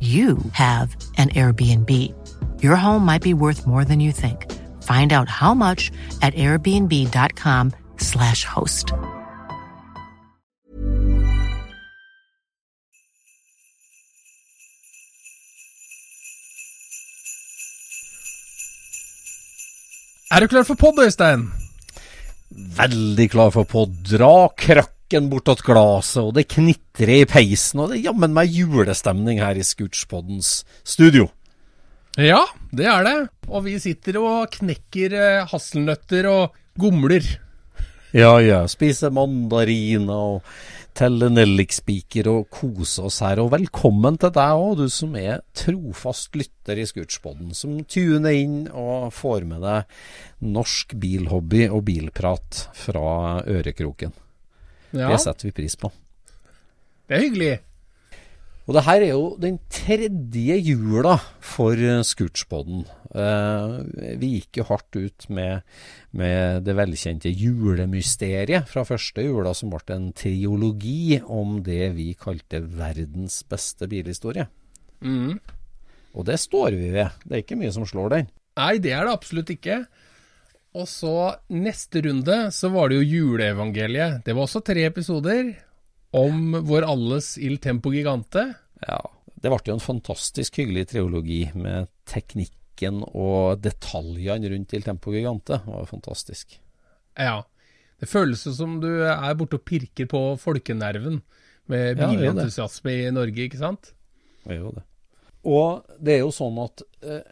you have an Airbnb. Your home might be worth more than you think. Find out how much at airbnb.com/slash host. Er du klar for pod, Øystein? Veldig klar for pod. Dra krakken bortåt glaset, og det knitrer i peisen, og det er jammen meg julestemning her i Scootspoddens studio. Ja, det er det. Og vi sitter og knekker eh, hasselnøtter og gomler. Ja, ja. Spiser mandariner og teller nellikspiker og koser oss her. Og velkommen til deg òg, du som er trofast lytter i Scootspodden. Som tuner inn og får med deg norsk bilhobby og bilprat fra ørekroken. Ja, Det setter vi pris på. det er hyggelig. Og det her er jo den tredje jula for eh, Eh, vi gikk jo hardt ut med, med det velkjente julemysteriet fra første jula, som ble en triologi om det vi kalte verdens beste bilhistorie. Mm. Og det står vi ved. Det er ikke mye som slår den. Nei, det er det absolutt ikke. Og så neste runde så var det jo juleevangeliet. Det var også tre episoder om vår alles Il Tempo Gigante. Ja, Det ble jo en fantastisk hyggelig triologi med teknikken og detaljene rundt Il Tempo Gigante. Det var fantastisk. Ja. Det føles jo som du er borte og pirker på folkenerven med Ja, bilentusiasme i Norge, ikke sant? Det jo det. Og det er jo sånn at eh,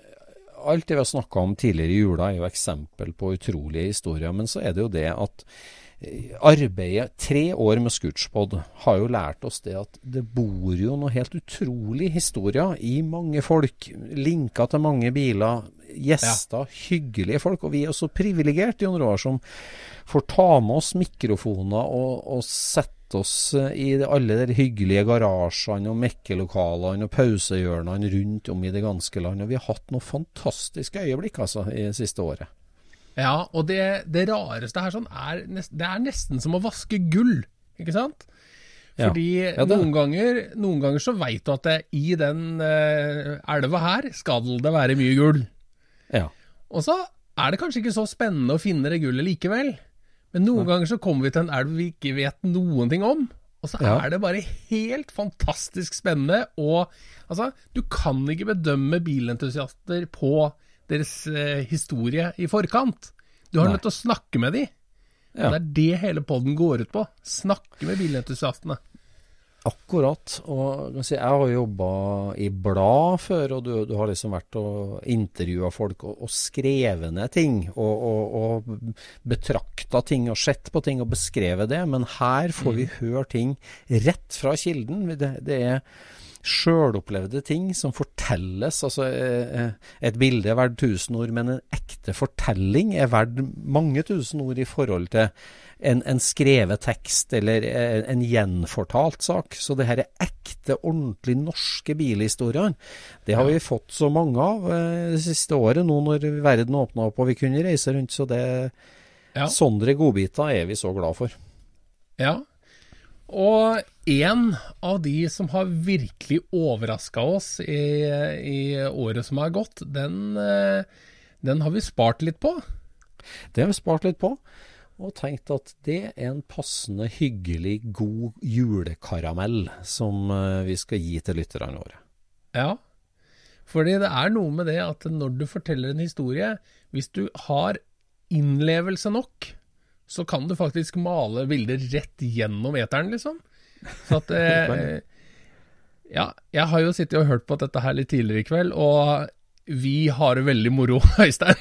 alt det vi har snakka om tidligere i jula, er jo eksempel på utrolige historier. Men så er det jo det at eh, arbeidet, tre år med Scootspod, har jo lært oss det at det bor jo noe helt utrolig historier i mange folk. Linker til mange biler. Gjester, hyggelige folk. Og vi er så privilegerte, Jon Roar, som får ta med oss mikrofoner og, og sette oss eh, i alle de hyggelige garasjene og mekkelokalene og pausehjørnene rundt om i det ganske land. Og vi har hatt noen fantastiske øyeblikk altså, i det siste året. Ja, og det, det rareste her sånn er, det er nesten som å vaske gull, ikke sant? Fordi Ja, Ja, noen, ganger, noen ganger så veit du at det, i den uh, elva her skal det være mye gull. Ja. Og så er det kanskje ikke så spennende å finne det gullet likevel. Men noen ganger så kommer vi til en elv vi ikke vet noen ting om. Og så Ja. er det bare helt fantastisk spennende. Og altså, du kan ikke bedømme bilentusiaster på deres eh, historie i forkant. Du har Nei. nødt til å snakke med dem. Ja. Det er det hele podden går ut på. Snakke med bilentusiastene. Akkurat. Og jeg si, jeg har jobba i blad før, og du, du har liksom vært og intervjua folk og, og skrevet ned ting. Og, og, og betrakta ting og sett på ting og beskrevet det. Men her får vi høre ting rett fra kilden. Det, det er sjølopplevde ting som fortelles. Altså, eh, et bilde er verdt tusen ord, men en ekte fortelling er verdt mange tusen ord i forhold til en, en skrevet tekst eller eh, en gjenfortalt sak. Så det her er ekte, ordentlig norske bilhistoriene. Det har vi fått så mange av eh, det siste året, nå når verden åpna opp og vi kunne reise rundt. Så det Ja. Sånne godbiter er vi så glad for. Ja. Og en av de som har virkelig overraska oss i, i året som har gått, den, eh, den har vi spart litt på. Det har vi spart litt på, og tenkt at det er en passende hyggelig, god julekaramell som eh, vi skal gi til lytterne våre. Ja. Fordi det er noe med det at når du forteller en historie, hvis du har innlevelse nok, så kan du faktisk male bilder rett gjennom eteren, liksom. Så at eh, Ja, jeg har jo sittet og hørt på dette her litt tidligere i kveld, og vi har det veldig moro, Øystein.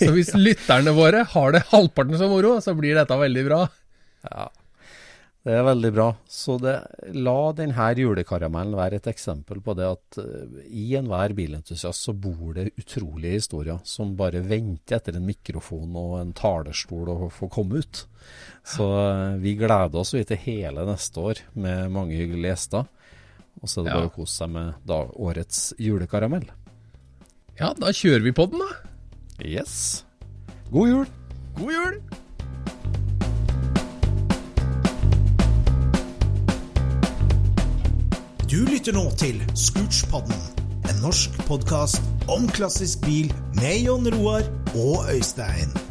Så hvis lytterne våre har det halvparten så moro, så blir dette veldig bra. Ja, det er veldig bra. Så det, la denne julekaramellen være et eksempel på det at eh, i enhver bilentusiast så bor det utrolige historier som bare venter etter en mikrofon og en talerstol å få komme ut. Så eh, vi gleder oss til hele neste år med mange hyggelige gjester. Og så er det Ja. bare å kose seg med da, årets julekaramell. Ja, da kjører vi på den, da. Yes. God jul! God jul! Du lytter nå til Scootspodden, en norsk podkast om klassisk bil med Jon Roar og Øystein.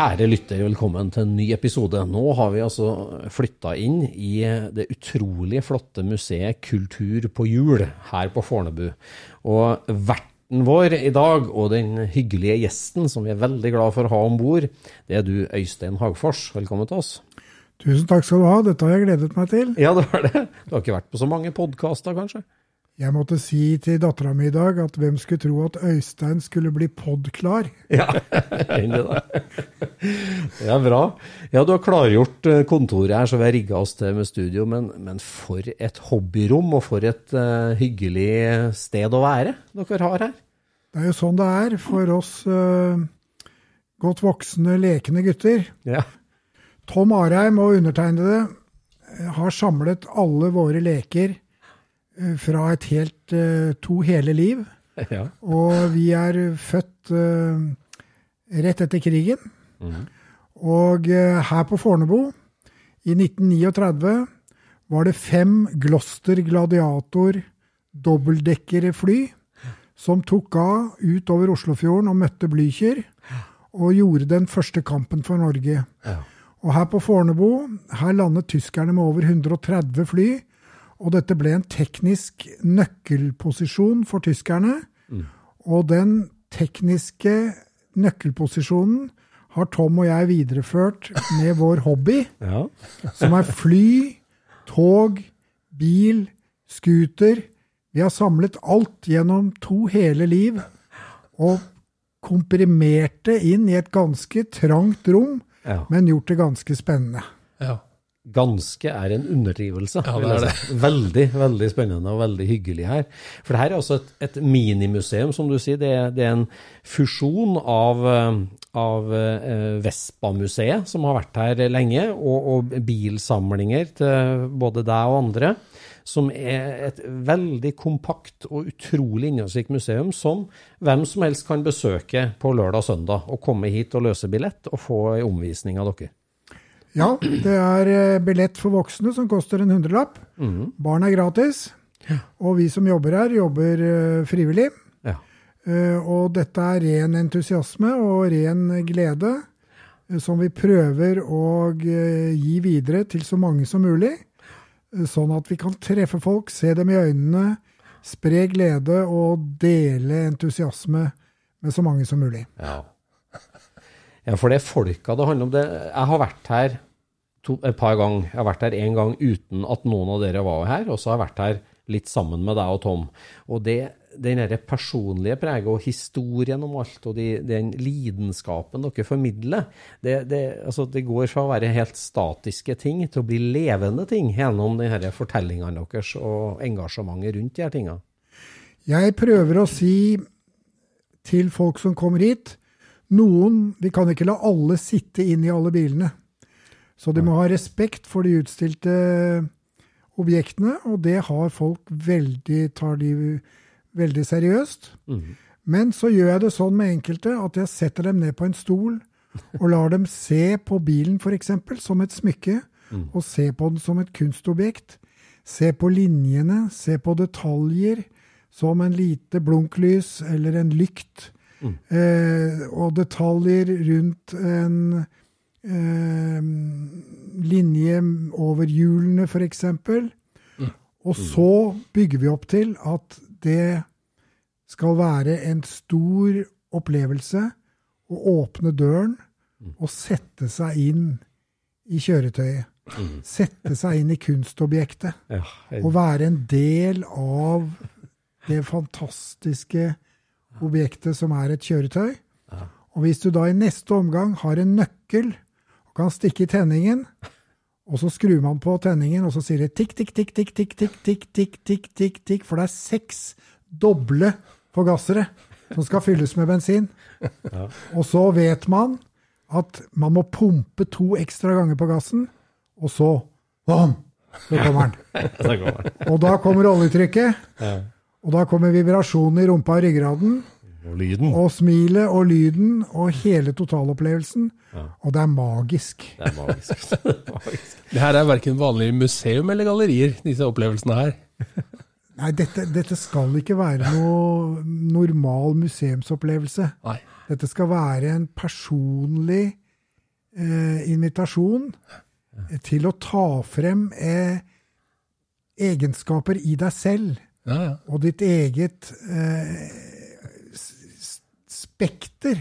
Kjære lytter, velkommen til en ny episode. Nå har vi altså flytta inn i det utrolig flotte museet Kultur på hjul her på Fornebu. Og verten vår i dag, og den hyggelige gjesten som vi er veldig glad for å ha om bord, det er du, Øystein Hagfors. Velkommen til oss. Tusen takk skal du ha, dette har jeg gledet meg til. Ja, det var det. Du har ikke vært på så mange podkaster, kanskje? Jeg måtte si til dattera mi i dag at hvem skulle tro at Øystein skulle bli podklar? Ja, det da. Det er bra. Ja, du har klargjort eh, kontoret her, så vi har rigga oss til med studio. Men, men for et hobbyrom, og for et uh, hyggelig sted å være dere har her. Det er jo sånn det er for oss uh, godt voksne, lekende gutter. Ja. Tom Arheim og undertegnede har samlet alle våre leker fra et helt eh, to hele liv. ja. Og vi er født eh, rett etter krigen. Og eh, her på Fornebu, i 1939, var det fem Gloster Gladiator dobbeltdekkere-fly som tok av utover Oslofjorden og møtte Blücher, og gjorde den første kampen for Norge. Og her på Fornebu, her landet tyskerne med over 130 fly, og dette ble en teknisk nøkkelposisjon for tyskerne. Og den tekniske nøkkelposisjonen har Tom og jeg videreført med vår hobby, ja. som er fly, tog, bil, scooter. Vi har samlet alt gjennom to hele liv og komprimert det inn i et ganske trangt rom, Ja. men gjort det ganske spennende. Ja. Ganske er en underdrivelse. Ja, det er det. Veldig, veldig spennende og veldig hyggelig her. For det her er altså et, et minimuseum, som du sier. Det er, det er en fusjon av, av eh, Vespa-museet, som har vært her lenge, og, og bilsamlinger til både deg og andre. Som er et veldig kompakt og utrolig innholdsrikt museum som hvem som helst kan besøke på lørdag og søndag. Og komme hit og løse billett og få en omvisning av dere. Ja, det er eh, billett for voksne som koster en hundrelapp. Barn er gratis. Og vi som jobber her, jobber eh, frivillig. Ja. Eh, Og dette er ren entusiasme og ren glede som vi prøver å gi videre til så mange som mulig. Sånn at vi kan treffe folk, se dem i øynene, spre glede og dele entusiasme med så mange som mulig. Ja. Ja, for det er folka det handler om. Det. Jeg har vært her to, et par ganger. Jeg har vært her én gang uten at noen av dere var her, og så har jeg vært her litt sammen med deg og Tom. Og det, den derre personlige preget og historien om alt, og de, den lidenskapen dere formidler, det, det, altså det, går fra å være helt statiske ting til å bli levende ting gjennom denne fortellingene deres og engasjementet rundt de her tingene. Jeg prøver å si til folk som kommer hit noen, Vi kan ikke la alle sitte inn i alle bilene. Så de må ha respekt for de utstilte objektene, og det har folk veldig, tar de veldig seriøst. Mm. Men så gjør jeg det sånn med enkelte at jeg setter dem ned på en stol og lar dem se på bilen f.eks. som et smykke, mm. og se på den som et kunstobjekt. Se på linjene, se på detaljer, som en lite blunklys eller en lykt. Mm. Eh, og detaljer rundt en eh, linje over hjulene, f.eks. Mm. Og så bygger vi opp til at det skal være en stor opplevelse å åpne døren mm. og sette seg inn i kjøretøyet. Mm. Sette seg inn i kunstobjektet. Ja, og være en del av det fantastiske objektet som er et kjøretøy. Ja. Og hvis du da i neste omgang har en nøkkel og kan stikke i tenningen, og så skrur man på tenningen, og så sier det tikk, tikk, tikk, tikk, tikk, tikk, tikk, tikk, tikk, tikk, tikk, for det er seks doble forgassere som skal fylles med bensin. Ja. Og så vet man at man må pumpe to ekstra ganger på gassen, og så bom, så kommer den. og da kommer oljetrykket, og da kommer vibrasjonen i rumpa og ryggraden. Og lyden. Og smilet og lyden og hele totalopplevelsen. Ja. Og det er magisk. Det er magisk. det, er magisk. det her er verken vanlig museum eller gallerier, disse opplevelsene her. Nei, dette, dette, skal ikke være noe normal museumsopplevelse. Nei. Dette skal være en personlig eh, invitasjon til å ta frem eh, egenskaper i deg selv ja, ja. og ditt eget eh, spekter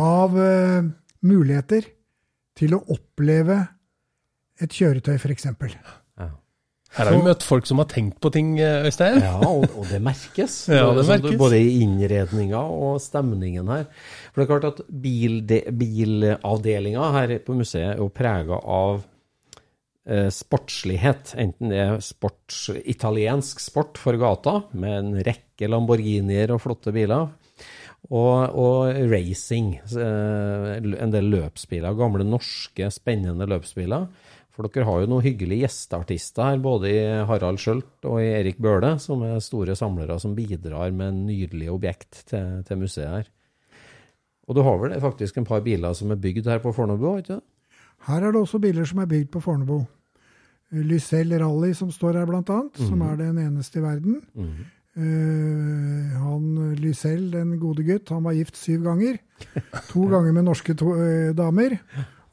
av eh, muligheter til å oppleve et kjøretøy, f.eks. Ja. Her har vi møtt folk som har tenkt på ting, eh, Øystein. Ja, og, og det merkes. ja, det merkes. Både i innredninga og stemningen her. For det er klart at bilavdelinga her på museet er jo prega av sportslighet. Enten det er sport, italiensk sport for gata, med en rekke Lamborghinier og flotte biler, og, og, racing. Eh, en del løpsbiler. Gamle norske, spennende løpsbiler. For dere har jo noen hyggelige gjesteartister her, både i Harald Skjølt og i Erik Bøhle, som er store samlere som bidrar med nydelige objekt til, til museet her. Og du har vel faktisk en par biler som er bygd her på Fornebu? ikke det? Her er det også biler som er bygd på Fornebu. Lysell Rally som står her, blant annet, mm. som mhm. er den eneste i verden. Mm. Uh, han Lysell, den gode gutt, han var gift syv ganger. To ganger med norske to, uh, damer.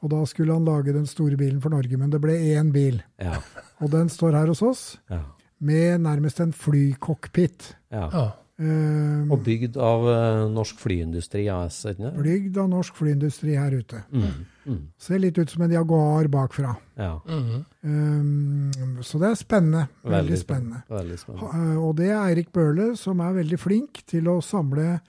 Og da skulle han lage den store bilen for Norge, men det ble én bil. Ja. Og den står her hos oss, ja. med nærmest en flycockpit. Ja. Uh, og bygd av uh, Norsk Flyindustri AS? Ikke? Bygd av Norsk Flyindustri her ute. Mm. Mm. Ser litt ut som en Jaguar bakfra. Ja. Mm -hmm. um, så det er spennende. Veldig, veldig spennende. Veldig spennende. Ha, og det er Eirik Bøhle som er veldig flink til å samle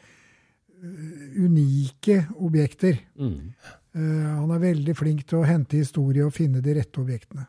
unike objekter. Mm. han er veldig flink til å hente historie og finne de rette objektene.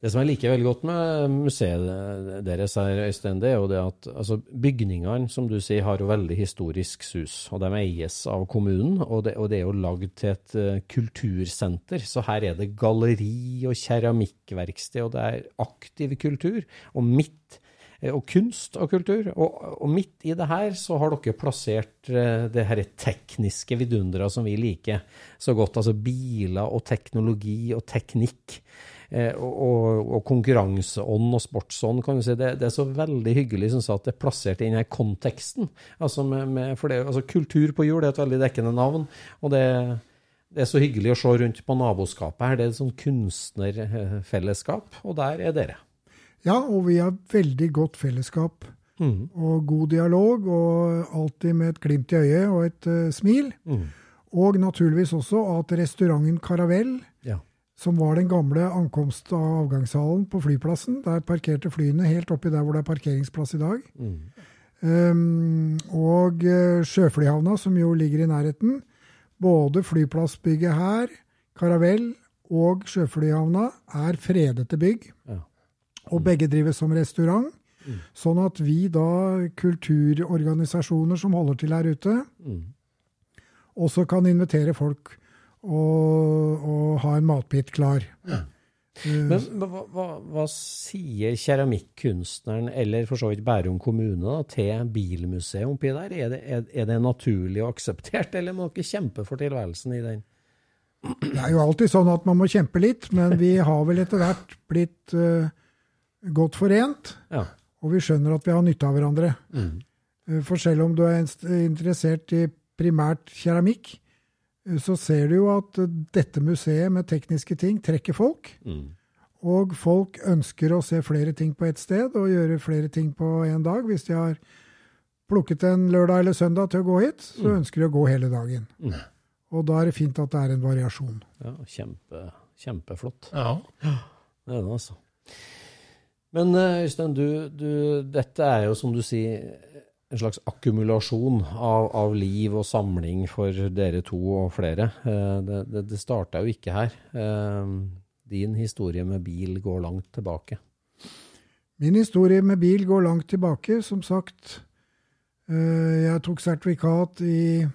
Det som jeg liker veldig godt med museet deres, her, Øystein, det er jo det at altså, bygningene som du sier, har jo veldig historisk sus. Og de eies av kommunen, og det, og det er jo lagd til et uh, kultursenter. Så her er det galleri og keramikkverksted, og det er aktiv kultur. Og midt eh, og kunst og kultur. Og, og, midt i det her så har dere plassert uh, det her tekniske vidunderet som vi liker så godt. Altså biler og teknologi og teknikk. Eh, og, og konkurranseånd og sportsånd, kan du si. Det, det er så veldig hyggelig synes jeg, at det er plassert i denne konteksten. Altså, med, med, for det, altså Kultur på jord er et veldig dekkende navn. og det det er så hyggelig å se rundt på naboskapet her. Det er et sånn kunstnerfellesskap, og der er dere. Ja, og vi har veldig godt fellesskap. Mm. Og god dialog, og alltid med et glimt i øyet og et uh, smil. Mm. Og naturligvis også at restauranten Caravelle ja som var den gamle ankomst- og avgangshallen på flyplassen. Der parkerte flyene helt oppi der hvor det er parkeringsplass i dag. Um, og eh, Sjøflyhavna, som jo ligger i nærheten. Både flyplassbygget her, Caravelle og Sjøflyhavna er fredete bygg. Ja. Og begge drives som restaurant. Sånn at vi da, kulturorganisasjoner som holder til her ute, også kan invitere folk og, og ha en matbit klar. Men men hva, hva, hva sier keramikkunstneren, eller for så vidt Bærum kommune, da, til bilmuseet oppi der? Er det, er, er det naturlig og akseptert, eller må dere kjempe for tilværelsen i den? Det er jo alltid sånn at man må kjempe litt, men vi har vel etter hvert blitt uh, godt forent. Ja. Og vi skjønner at vi har nytte av hverandre. Mm. For selv om du er interessert i primært keramikk, eh, så ser du jo at eh, dette museet med tekniske ting trekker folk. Og folk ønsker å se flere ting på ett sted og gjøre flere ting på én dag. Hvis de har plukket en lørdag eller søndag til å gå hit, så ønsker de å gå hele dagen. Og da er det fint at det er en variasjon. Ja, kjempe, kjempeflott. Ja. Det er det, altså. Men eh, Øystein, du, du, dette er jo som du sier en slags akkumulasjon av, av liv og samling for dere to og flere. Eh, Det, det, det starta jo ikke her. Eh, Din historie med bil går langt tilbake. Min historie med bil går langt tilbake. Som sagt, eh, jeg tok sertifikat i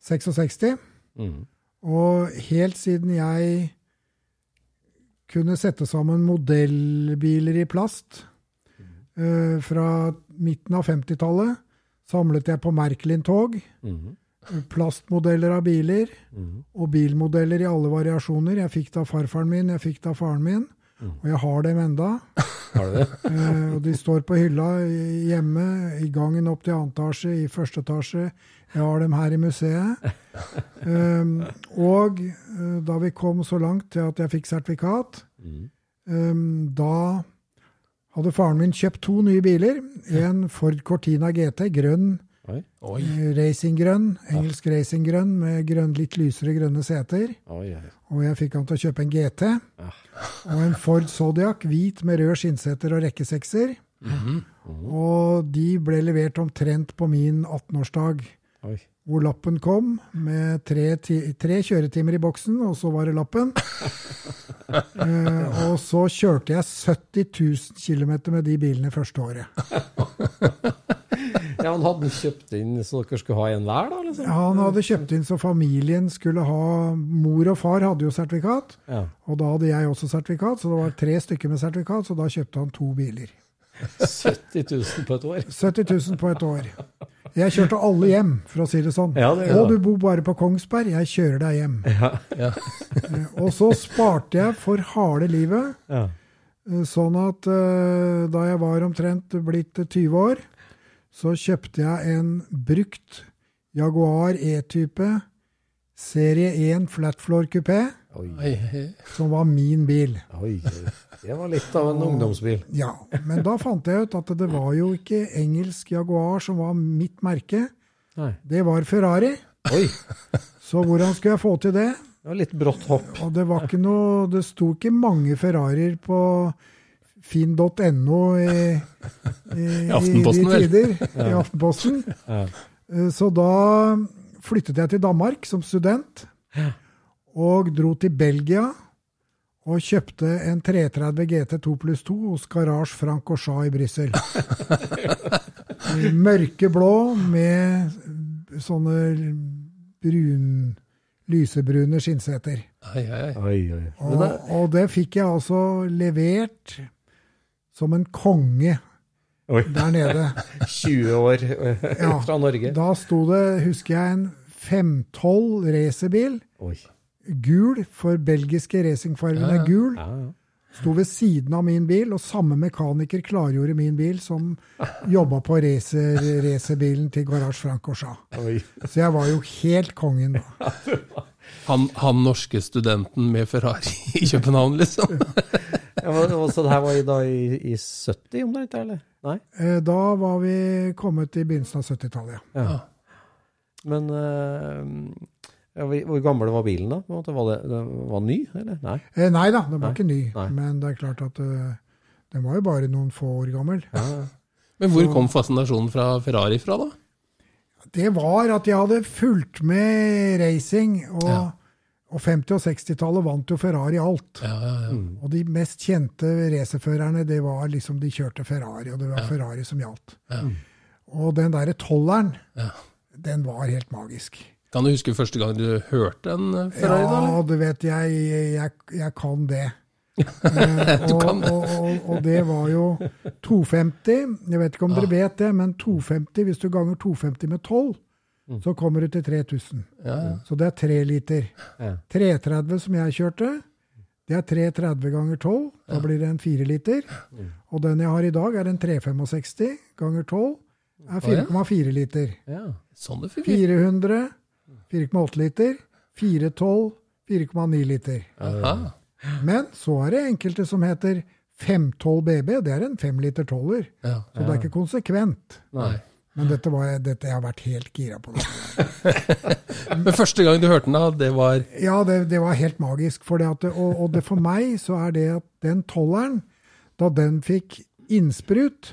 66. Mm. Og helt siden jeg kunne sette sammen modellbiler i plast fra midten av 50-tallet, samlet jeg på Merkelin-tog. Mhm. Plastmodeller av biler Mhm. og bilmodeller i alle variasjoner. Jeg fikk det av farfaren min, jeg fikk det av faren min, og jeg har dem enda. Har du det? Eh, og de står på hylla hjemme, i gangen opp til annen etasje, i første etasje. Jeg har dem her i museet. Um, og eh, da vi kom så langt til at jeg fikk sertifikat, um, da hadde faren min kjøpt to nye biler. En Ford Cortina GT, grønn, Oi. Oi. eh, racinggrønn, engelsk racinggrønn med grønn, litt lysere grønne seter. Oi. Og jeg fikk han til å kjøpe en GT. Og en Ford Zodiac, hvit med rød skinnseter og rekkesekser. Og de ble levert omtrent på min 18-årsdag, oi. Hvor lappen kom med tre, tre kjøretimer i boksen, og så var det lappen. eh, og så kjørte jeg 70 000 km med de bilene første året. Ja, Han Hadde kjøpt inn så dere skulle ha en hver, da? liksom? Han hadde kjøpt inn så familien skulle ha Mor og far hadde jo sertifikat, Ja. og da hadde jeg også sertifikat, så det var tre stykker med sertifikat, så da kjøpte han to biler. 70 000 på et år. 70 000 på et år. Jeg kjørte alle hjem, for å si det sånn. Ja, det ja. og du bor bare på Kongsberg, jeg kjører deg hjem. Ja. Eh, Og så sparte jeg for harde livet, Ja. eh, sånn at uh, da jeg var omtrent blitt 20 år, så kjøpte jeg en brukt Jaguar E-type serie 1 flatfloor kupé, Oi, som var min bil. oi. Det var litt av en ungdomsbil. Ja, men da fant jeg ut at det var jo ikke engelsk Jaguar som var mitt merke, Nei. det var Ferrari. Oi, Så hvordan skulle jeg få til det? det var litt brått hopp. Og det var ikke noe Det sto ikke mange Ferrarier på finn.no i, i, I Aftenposten, i de tider, ja. I Aftenposten. Ja. Så da flyttet jeg til Danmark som student. Og dro til Belgia og kjøpte en 330 GT2 pluss 2 hos Garage Frank og Chat i Brussel. Mørkeblå med sånne brun, lysebrune skinnseter. Ai, ai, ai. Oi, oi. Og, og det fikk jeg altså levert som en konge Oi. der nede. 20 år eh, fra Norge. Da sto det, husker jeg, en 512 racerbil. Gul, for belgiske racingfargen er gul. Ja, ja. Sto ved siden av min bil, og samme mekaniker klargjorde min bil, som jobba på racer, racerbilen til Garage Frank og Så jeg var jo helt kongen da. Han, han norske studenten med Ferrari i København, liksom. Ja, men, så det her var i, da i, i 70 omtrent, eller? Nei? Eh, Da var vi kommet i begynnelsen av 70-tallet. ja. Ja. Men eh, Ja, hvor gammel var bilen da? Var det, det var den ny, eller? Nei. Eh, nei da, den var Nei. ikke ny. Nei. Men det er klart at uh, den var jo bare noen få år gammel. Men hvor kom fascinasjonen fra Ferrari fra, da? Det var at jeg hadde fulgt med racing, og, Ja. og 50- og 60-tallet vant jo Ferrari alt. Ja, ja, ja. Og de mest kjente racerførerne, det var liksom de kjørte Ferrari, og det var Ferrari som gjaldt. Ja. Og den derre tolleren, Ja. den var helt magisk. Kan du huske første gang du hørte en eh, Ferrari, ja, da, du vet, jeg, jeg, jeg kan det. Eh, Du og, kan det. Og, og, og det var jo 250. Jeg vet ikke om Ah. dere vet det, men 250, hvis du ganger 250 med 12, Mm. så kommer du til 3000. Ja, ja. Så det er 3 liter. Ja. 330 som jeg kjørte, det er 330 ganger 12. Da blir det en 4 liter. Mm. Og den jeg har i dag, er en 365 ganger 12. er 4,4 liter. Ja. Sånn det fungerer. 400, 4,8 liter. 412, 4,9 liter. Aha. Men så er det enkelte som heter 512 BB. Det er en 5 liter toller. Ja. Så det er ikke konsekvent. Nei. Men dette var, dette, jeg har vært helt gira på. Men første gang du hørte den, da, det var Ja, det, det var helt magisk. For det at, og, og det for meg så er det at den tolleren, da den fikk innsprut,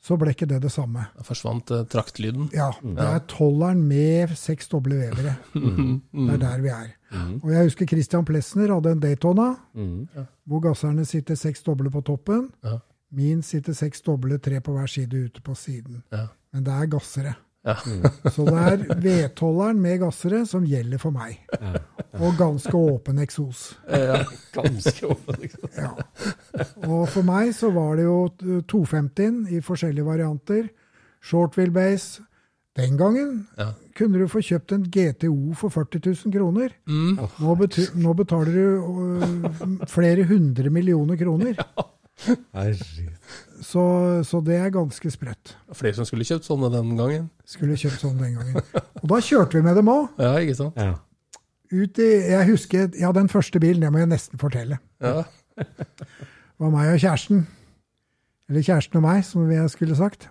så ble ikke det det samme. da forsvant eh, traktlyden. Ja, det er tolleren med seks doble vevere. Det er der vi er. Og jeg husker Christian Plessner hadde en Daytona, hvor gasserne sitter seks doble på toppen. Min sitter seks doble, tre på hver side ute på siden. Men det er gassere. Ja. Så det er vedtolleren med gassere som gjelder for meg. Og ganske åpen eksos. Ja. Ganske åpen, eksos. Ja. Og for meg så var det jo 250 i forskjellige varianter. Short wheelbase. Den gangen Ja. kunne du få kjøpt en GTO for 40 000 kroner. Mm. Nå, nå betaler du øh, flere hundre millioner kroner. Herregud. Så, så det er ganske sprøtt. Flere som skulle kjøpt sånne den gangen. Skulle kjøpt sånne den gangen. Og da kjørte vi med dem òg. Ja, ikke sant? Ja. Ut i Jeg husker Ja, den første bilen, det må jeg nesten fortelle. Ja. Det var meg og kjæresten. Eller kjæresten og meg, som jeg skulle sagt.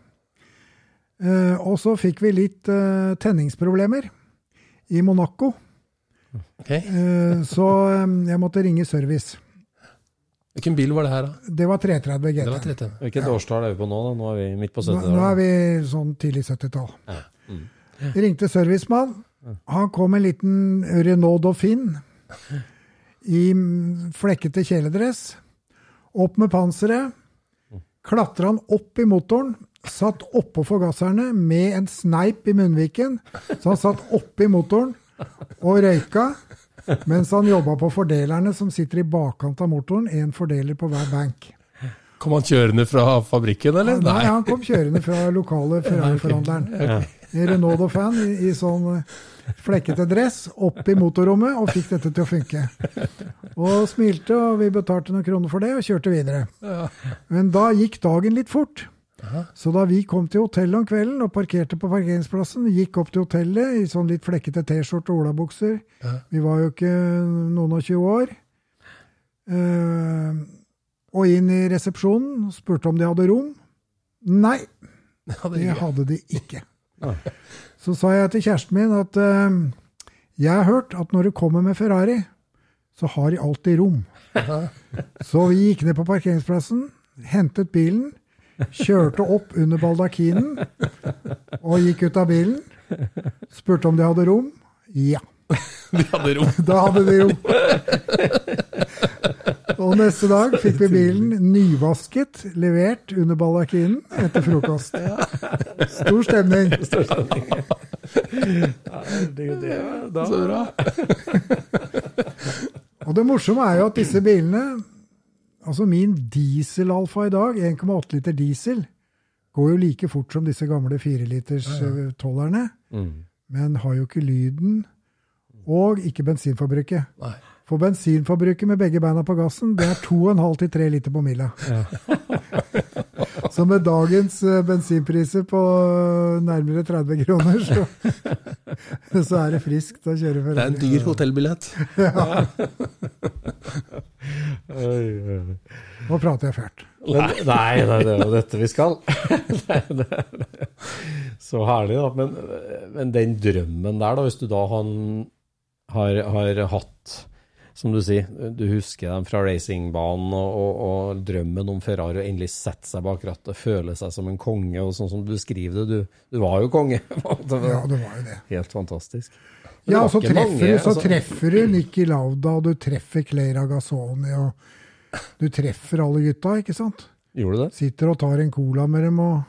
Uh, og så fikk vi litt uh, tenningsproblemer i Monaco. Ok. uh, så um, jeg måtte ringe service. Hvilken bil var det her, da? Det var 330 GT. Det var 30. Hvilket årstall er vi på nå? da? Nå er vi midt på 70-tallet. nå er vi sånn tidlig 70-tall. Vi ringte servicemann. Han kom med en liten Renault Dauphine i mm, flekkete kjeledress. Opp med panseret. Klatra han opp i motoren. Satt oppå forgasserne med en sneip i munnviken. Så han satt oppi motoren og røyka. Mens han jobba på fordelerne som sitter i bakkant av motoren. Én fordeler på hver bank. Kom han kjørende fra fabrikken, eller? Nei, han kom kjørende fra lokale Ferrari-forhandleren. En Renault-fan i, i sånn eh, flekkete dress opp i motorrommet og fikk dette til å funke. Og smilte, og vi betalte noen kroner for det og kjørte videre. Men da gikk dagen litt fort. Så da vi kom til hotellet om kvelden og parkerte på parkeringsplassen, gikk opp til hotellet i sånn litt flekkete T-skjorte og olabukser Vi var jo ikke noen og 20 år. Uh, og inn i resepsjonen og spurte om de hadde rom. Nei, det hadde de ikke. Så sa jeg til kjæresten min at uh, jeg har hørt at når du kommer med Ferrari, så har de alltid rom. Så vi gikk ned på parkeringsplassen, hentet bilen, kjørte opp under baldakinen og gikk ut av bilen. Spurte om de hadde rom. Ja, De hadde rom. da hadde de rom. Og neste dag fikk vi bilen nyvasket, levert under baldakinen etter frokost. Stor stemning. Så bra. Og det morsomme er jo at disse bilene, altså min diesel-alfa i dag, 1,8 liter diesel, går jo like fort som disse gamle 4-liters-tollerne, men har jo ikke lyden, og ikke bensinforbruket. Nei. For bensinforbruket med begge beina på gassen, det er 2,5 til 3 liter på mila. Så med dagens eh, bensinpriser på eh, nærmere 30 kroner, så, så er det friskt å kjøre Det er en dyr hotellbillett. Nå prater jeg fælt. Men, nei, nei, det er jo dette vi skal. Nei, det er- Så herlig, da. Men, men den drømmen der, da, hvis du da han, har, har hatt som du sier, du husker dem fra racingbanen og, og, og drømmen om Ferrari, og endelig sette seg bak rattet, føle seg som en konge, og sånn som du skriver det, du, du var jo konge. det var Ja, det var jo det. helt fantastisk. Men Ja, så treffer, mange, du, så altså- treffer du Nikki Lauda, og du treffer Claire Agassoni, og du treffer alle gutta, ikke sant? Gjorde du det? Sitter og tar en cola med dem, og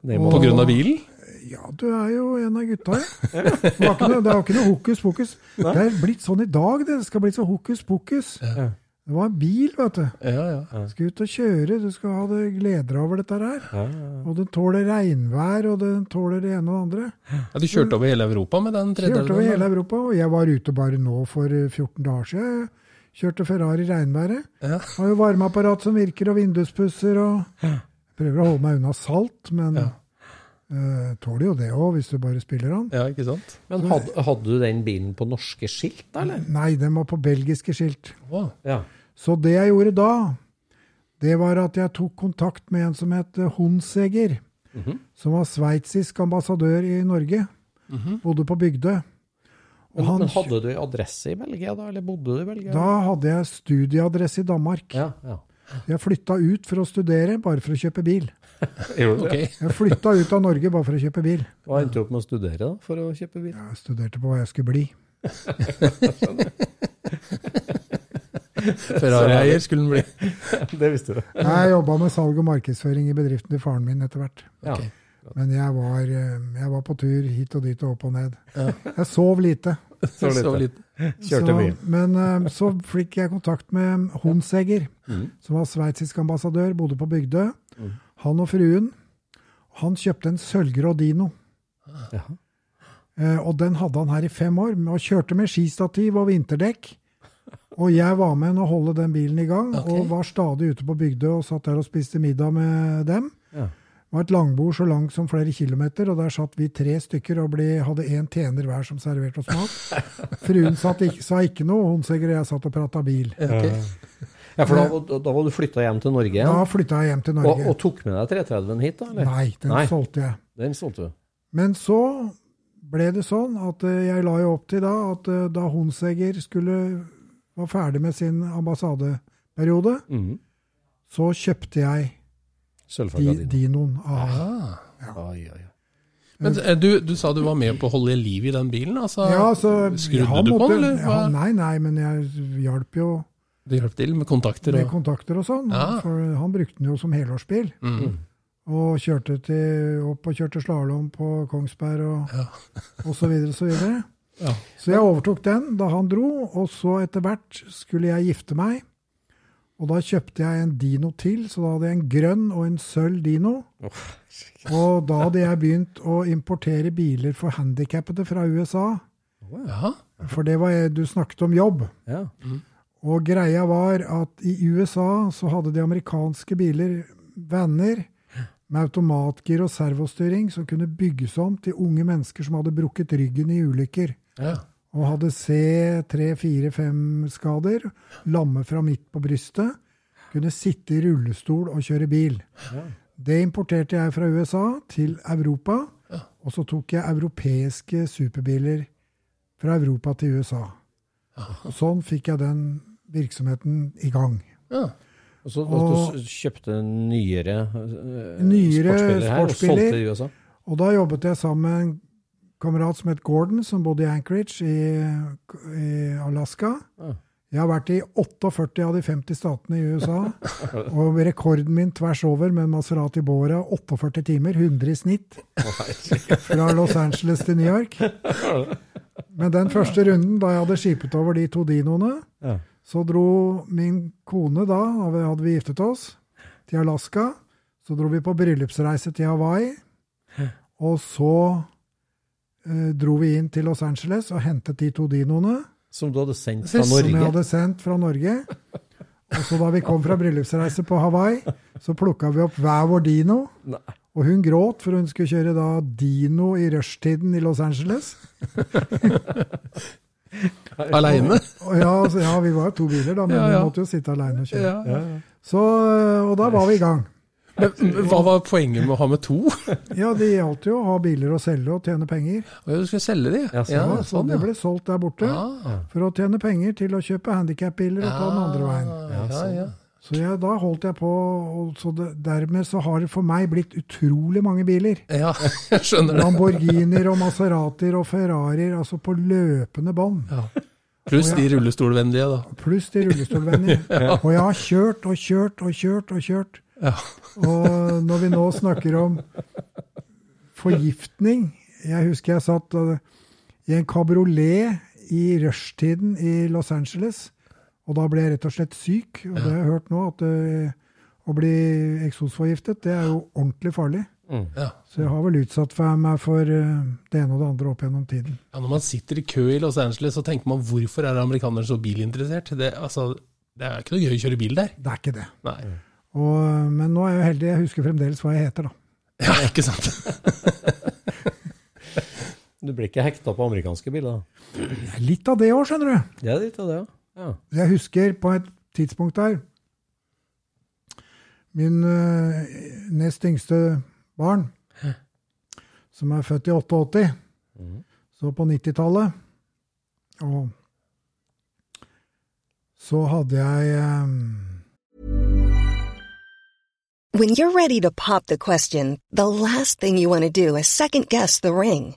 Og- På grunn av bilen? Ja, du er jo en av gutta, ja. Det, var ikke noe, er jo ikke noe hokus pokus. Det er blitt sånn i dag, det. Det skal bli så hokus pokus. Det var en bil, vet du. Ja, ja. Du skal ut og kjøre, du skal ha det gleder over dette her. Ja, ja, Og den tåler regnvær, og den tåler det ene og det andre. ja. Du kjørte over hele Europa med den Kjørte over hele Europa, og jeg var ute bare nå for eh, 14 dager siden. Kjørte Ferrari i regnværet. Har jo varmeapparat som virker, og vinduspusser, og prøver å holde meg unna salt, men Eh, tåler jo det òg, hvis du bare spiller den. Ja, ikke sant? Men hadde, hadde du den bilen på norske skilt, da, eller? Nei, den var på belgiske skilt. Oh, Ja. Så det jeg gjorde da, det var at jeg tok kontakt med en som het Honseger, som var sveitsisk ambassadør i Norge. Bodde på Bygdøy. Men, han, men hadde du adresse i Belgia, da, eller bodde du i Belgia? da hadde jeg studieadresse i Danmark. Ja, ja. Jeg flytta ut for å studere, bare for å kjøpe bil. Gjorde du Jeg flytta ut av Norge bare for å kjøpe bil. Hva endte du opp med å studere da, for å kjøpe bil? Jeg studerte på hva jeg skulle bli. Ferrari-eier skulle den bli. det visste du. Jeg jobba med salg og markedsføring i bedriften til faren min etter hvert. Ja. Men jeg var, eh, jeg var på tur hit og dit og opp og ned. Jeg sov lite. Så Så litt. litt. Kjørte Så- mye. Men eh, så fikk jeg kontakt med Honseger, som var sveitsisk ambassadør, bodde på Bygdø. Han og fruen. Han kjøpte en sølvgrå Dino. Ja. Eh, og den hadde han her i fem år, og kjørte med skistativ og vinterdekk. Og jeg var med å holde den bilen i gang, og var stadig ute på Bygdø og satt der og spiste middag med dem. Ja. Det var et langbord så langt som flere kilometer, og der satt vi tre stykker og ble, hadde én tjener hver som serverte oss mat. Fruen satt ikke, sa ikke noe, og Honseger og jeg satt og prata bil. Ja, for da, da, da var du flytta hjem til Norge Da igjen? flytta jeg hjem til Norge. og tok med deg 330-en hit, da? eller? Nei, den Nei. solgte jeg. Den solgte du. Men så ble det sånn at eh, jeg la jo opp til da at eh, da Honseger skulle var ferdig med sin ambassadeperiode, Mhm. så kjøpte jeg di. Dinoen Ah. Oi, ai, ai. Men eh, du, du sa du var med på å holde liv i den bilen? Altså, Ja, så Skrudde du på den, eller? Ja, nei, nei, men jeg hjalp jo Du hjalp til med kontakter? med Og... kontakter og sånn. Ja. For han brukte den jo som helårsbil. Mm. Og kjørte til, opp og kjørte slalåm på Kongsberg og, og så videre og så videre. Ja. Så jeg overtok den da han dro, og så etter hvert skulle jeg gifte meg. Og da kjøpte jeg en Dino til, så da hadde jeg en grønn og en sølv Dino. Og da hadde jeg begynt å importere biler for handikappede fra USA. Ja. For det var du snakket om jobb. Ja. Og greia var at i USA så hadde de amerikanske biler venner med automatgir og servostyring som kunne bygges om til unge mennesker som hadde brukket ryggen i ulykker. ja. Og hadde C, 3, 4, 5 skader, lamme fra midt på brystet, kunne sitte i rullestol og kjøre bil. Det importerte jeg fra USA til Europa, og så tok jeg europeiske superbiler fra Europa til USA. Og sånn fikk jeg den virksomheten i gang. ja. Og så Og- du kjøpte nyere, eh, Nyere sportsspiller her, og solgte i USA? Og da jobbet jeg sammen med en kamerat som het Gordon, som bodde i Anchorage i, i Alaska. Ja. Jeg har vært i 48 av de 50 statene i USA. Og rekorden min tvers over med en Maserati Bora, 48 timer, 100 i snitt. Fra Los Angeles til New York. Men den første runden, da jeg hadde skipet over de to dinoene, Ja. Så dro min kone da, da vi- hadde vi giftet oss, til Alaska. Så dro vi på bryllupsreise til Hawaii. Og så eh, dro vi inn til Los Angeles og hentet de to dinoene Som du hadde sendt fra Norge? som jeg hadde sendt fra Norge. Og så da vi kom fra bryllupsreise på Hawaii, så plukka vi opp hver vår dino. Nei. Og hun gråt, for hun skulle kjøre da dino i rushtiden i Los Angeles. Aleine? Ja, altså, ja, vi var jo to biler, da, men Ja, ja. vi måtte jo sitte aleine og kjøre. Ja. Så, eh, og da var vi i gang. Men hva var poenget med å ha med to? Ja, det gjaldt jo å ha biler å selge og tjene penger. Og Du skulle selge de? Ja, sånn, Ja, ja. så det ble solgt der borte Ja. for å tjene penger til å kjøpe handikapbiler og ta den andre veien. ja, ja. Så jeg, da holdt jeg på, og så det, dermed så har det for meg blitt utrolig mange biler. Ja, jeg skjønner det. Lamborghinier og Maseratier og Ferrarier, altså på løpende bånd. Pluss de rullestolvennlige, da. Pluss de rullestolvennlige. Og jeg har kjørt og kjørt og kjørt og kjørt. Ja. Og når vi nå snakker om forgiftning Jeg husker jeg satt uh, i en kabriolet i rushtiden i Los Angeles. Og da ble jeg rett og slett syk. Og det har jeg hørt nå, at det, å bli eksosforgiftet, det er jo ordentlig farlig. Ja. Så jeg har vel utsatt for meg for uh, det ene og det andre opp gjennom tiden. Ja, når man sitter i kø i Los Angeles, så tenker man hvorfor er amerikanere så bilinteressert? Det, altså, det er ikke noe gøy å kjøre bil der. Det er ikke det. Nei. Og, men nå er jeg jo heldig, jeg husker fremdeles hva jeg heter, da. Ja, ikke sant? Du blir ikke hekta på amerikanske biler? Litt av det òg, skjønner du. Det er litt av det, ja. Ja. Jeg husker på et tidspunkt der Min uh, nest yngste barn, som er født i 88, så på 90-tallet Og så hadde jeg um... When you're ready to pop the question, the last thing you want to do is second guess the ring.